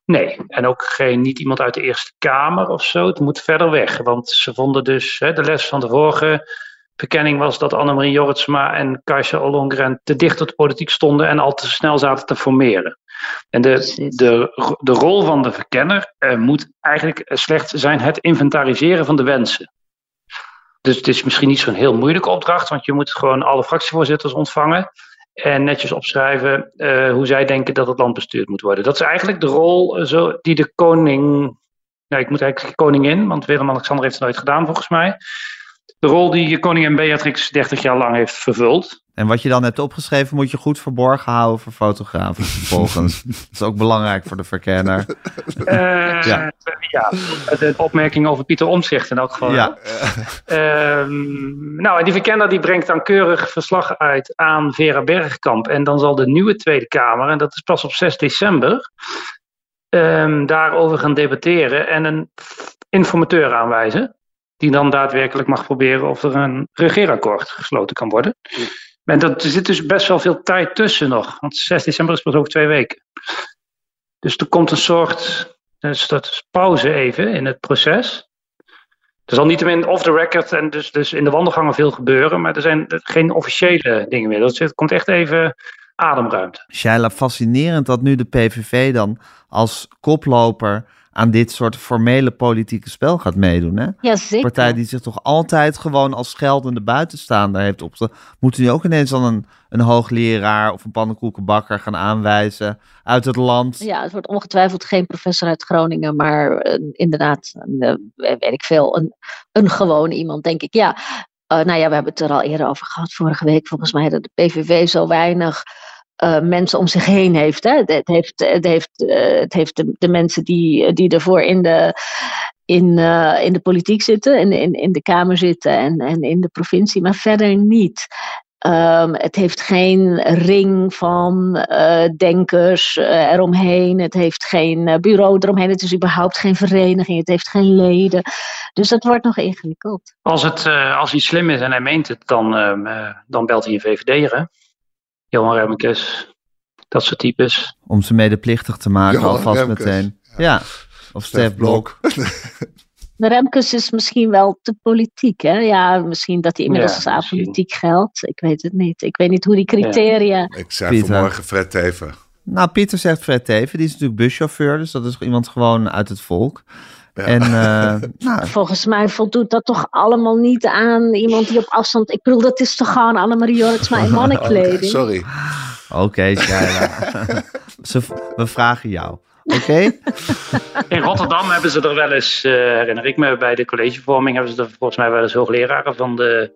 [SPEAKER 4] Nee, en ook geen, niet iemand uit de Eerste Kamer of zo. Het moet verder weg, want ze vonden dus, hè, de les van de vorige verkenning was dat Annemarie Jorritsma en Kajsa Ollongren te dicht tot de politiek stonden en al te snel zaten te formeren. En de, de, de rol van de verkenner uh, moet eigenlijk slechts zijn het inventariseren van de wensen. Dus het is misschien niet zo'n heel moeilijke opdracht, want je moet gewoon alle fractievoorzitters ontvangen en netjes opschrijven uh, hoe zij denken dat het land bestuurd moet worden. Dat is eigenlijk de rol uh, zo, die de koning, nou ik moet eigenlijk koningin, want Willem-Alexander heeft het nooit gedaan volgens mij de rol die koningin Beatrix 30 jaar lang heeft vervuld.
[SPEAKER 3] En wat je dan hebt opgeschreven moet je goed verborgen houden voor fotografen vervolgens. dat is ook belangrijk voor de verkenner.
[SPEAKER 4] Uh, ja. ja, de opmerking over Pieter Omtzigt in elk geval. Ja. Uh, nou, en die verkenner die brengt dan keurig verslag uit aan Vera Bergkamp. En dan zal de nieuwe Tweede Kamer, en dat is pas op 6 december, um, daarover gaan debatteren en een informateur aanwijzen die dan daadwerkelijk mag proberen of er een regeerakkoord gesloten kan worden. En dat, er zit dus best wel veel tijd tussen nog, want 6 december is pas over twee weken. Dus er komt een soort dus dat is pauze even in het proces. Er zal niet off the record en dus, dus in de wandelgangen veel gebeuren, maar er zijn geen officiële dingen meer. Dus het komt echt even ademruimte.
[SPEAKER 3] Shaila, fascinerend dat nu de PVV dan als koploper aan dit soort formele politieke spel gaat meedoen. Hè?
[SPEAKER 5] Ja, zeker.
[SPEAKER 3] partij die zich toch altijd gewoon als geldende buitenstaander heeft opgesteld. Moeten nu ook ineens dan een, een hoogleraar of een pannenkoekenbakker gaan aanwijzen uit het land?
[SPEAKER 5] Ja, het wordt ongetwijfeld geen professor uit Groningen, maar uh, inderdaad, uh, weet ik veel, een, een gewoon iemand, denk ik. Ja, nou ja, we hebben het er al eerder over gehad vorige week. Volgens mij dat de PVV zo weinig uh, mensen om zich heen heeft. Hè. Het heeft, het heeft, het heeft de, de, mensen die, die ervoor in de, in, uh, in de politiek zitten, in, in, in de Kamer zitten en, en in de provincie, maar verder niet. Um, het heeft geen ring van denkers eromheen. Het heeft geen bureau eromheen. Het is überhaupt geen vereniging. Het heeft geen leden. Dus dat wordt nog ingewikkeld.
[SPEAKER 4] Als, het, als hij slim is en hij meent het, dan, dan belt hij een VVD'er. Johan Remkes, dat soort types.
[SPEAKER 3] Om ze medeplichtig te maken Johan alvast Remkes. meteen. Ja, of Stef Blok.
[SPEAKER 5] De Remkes is misschien wel te politiek, hè? Ja, misschien dat hij inmiddels ja, als apolitiek geldt. Ik weet het niet. Ik weet niet hoe die criteria... Ja.
[SPEAKER 6] Ik zei Pieter. vanmorgen Fred Teven.
[SPEAKER 3] Nou, Pieter zegt Fred Teven. Die is natuurlijk buschauffeur, dus dat is iemand gewoon uit het volk. En, uh,
[SPEAKER 5] nou, Volgens mij voldoet dat toch allemaal niet aan iemand die op afstand. Ik bedoel, dat is toch gewoon Annemarie Jortsma in mannenkleding. okay,
[SPEAKER 6] sorry.
[SPEAKER 3] Oké, okay, we vragen jou. Oké?
[SPEAKER 4] In Rotterdam hebben ze er wel eens, uh, herinner ik me, bij de collegevorming hebben ze er volgens mij wel eens hoogleraren van de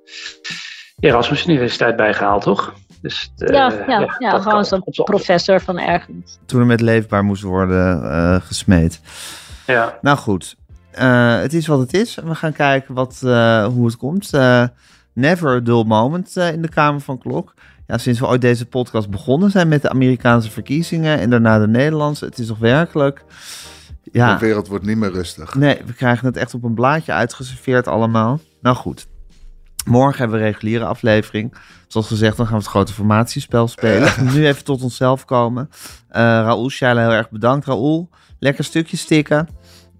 [SPEAKER 4] Erasmus Universiteit bijgehaald, toch?
[SPEAKER 5] Dus de, ja, ja, ja, ja gewoon zo'n professor van ergens.
[SPEAKER 3] Toen er met leefbaar moest worden uh, gesmeed.
[SPEAKER 4] Ja.
[SPEAKER 3] Nou goed, uh, het is wat het is. We gaan kijken wat, uh, hoe het komt. Uh, never a dull moment in de Kamer van Klok. Ja, sinds we ooit deze podcast begonnen zijn met de Amerikaanse verkiezingen en daarna de Nederlandse. Het is toch werkelijk...
[SPEAKER 6] Ja, de wereld wordt niet meer rustig.
[SPEAKER 3] Nee, we krijgen het echt op een blaadje uitgeserveerd allemaal. Nou goed, morgen hebben we een reguliere aflevering. Zoals gezegd, dan gaan we het grote formatiespel spelen. nu even tot onszelf komen. Uh, Raoul Scheile, heel erg bedankt. Raoul, lekker stukje stikken.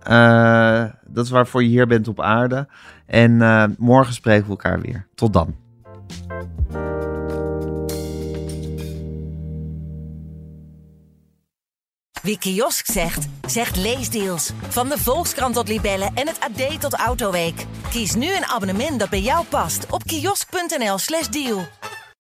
[SPEAKER 3] Uh, dat is waarvoor je hier bent op aarde. En uh, morgen spreken we elkaar weer. Tot dan.
[SPEAKER 1] Wie kiosk zegt, zegt leesdeals. Van de Volkskrant tot Libellen en het AD tot Autoweek. Kies nu een abonnement dat bij jou past op kiosk.nl/slash deal.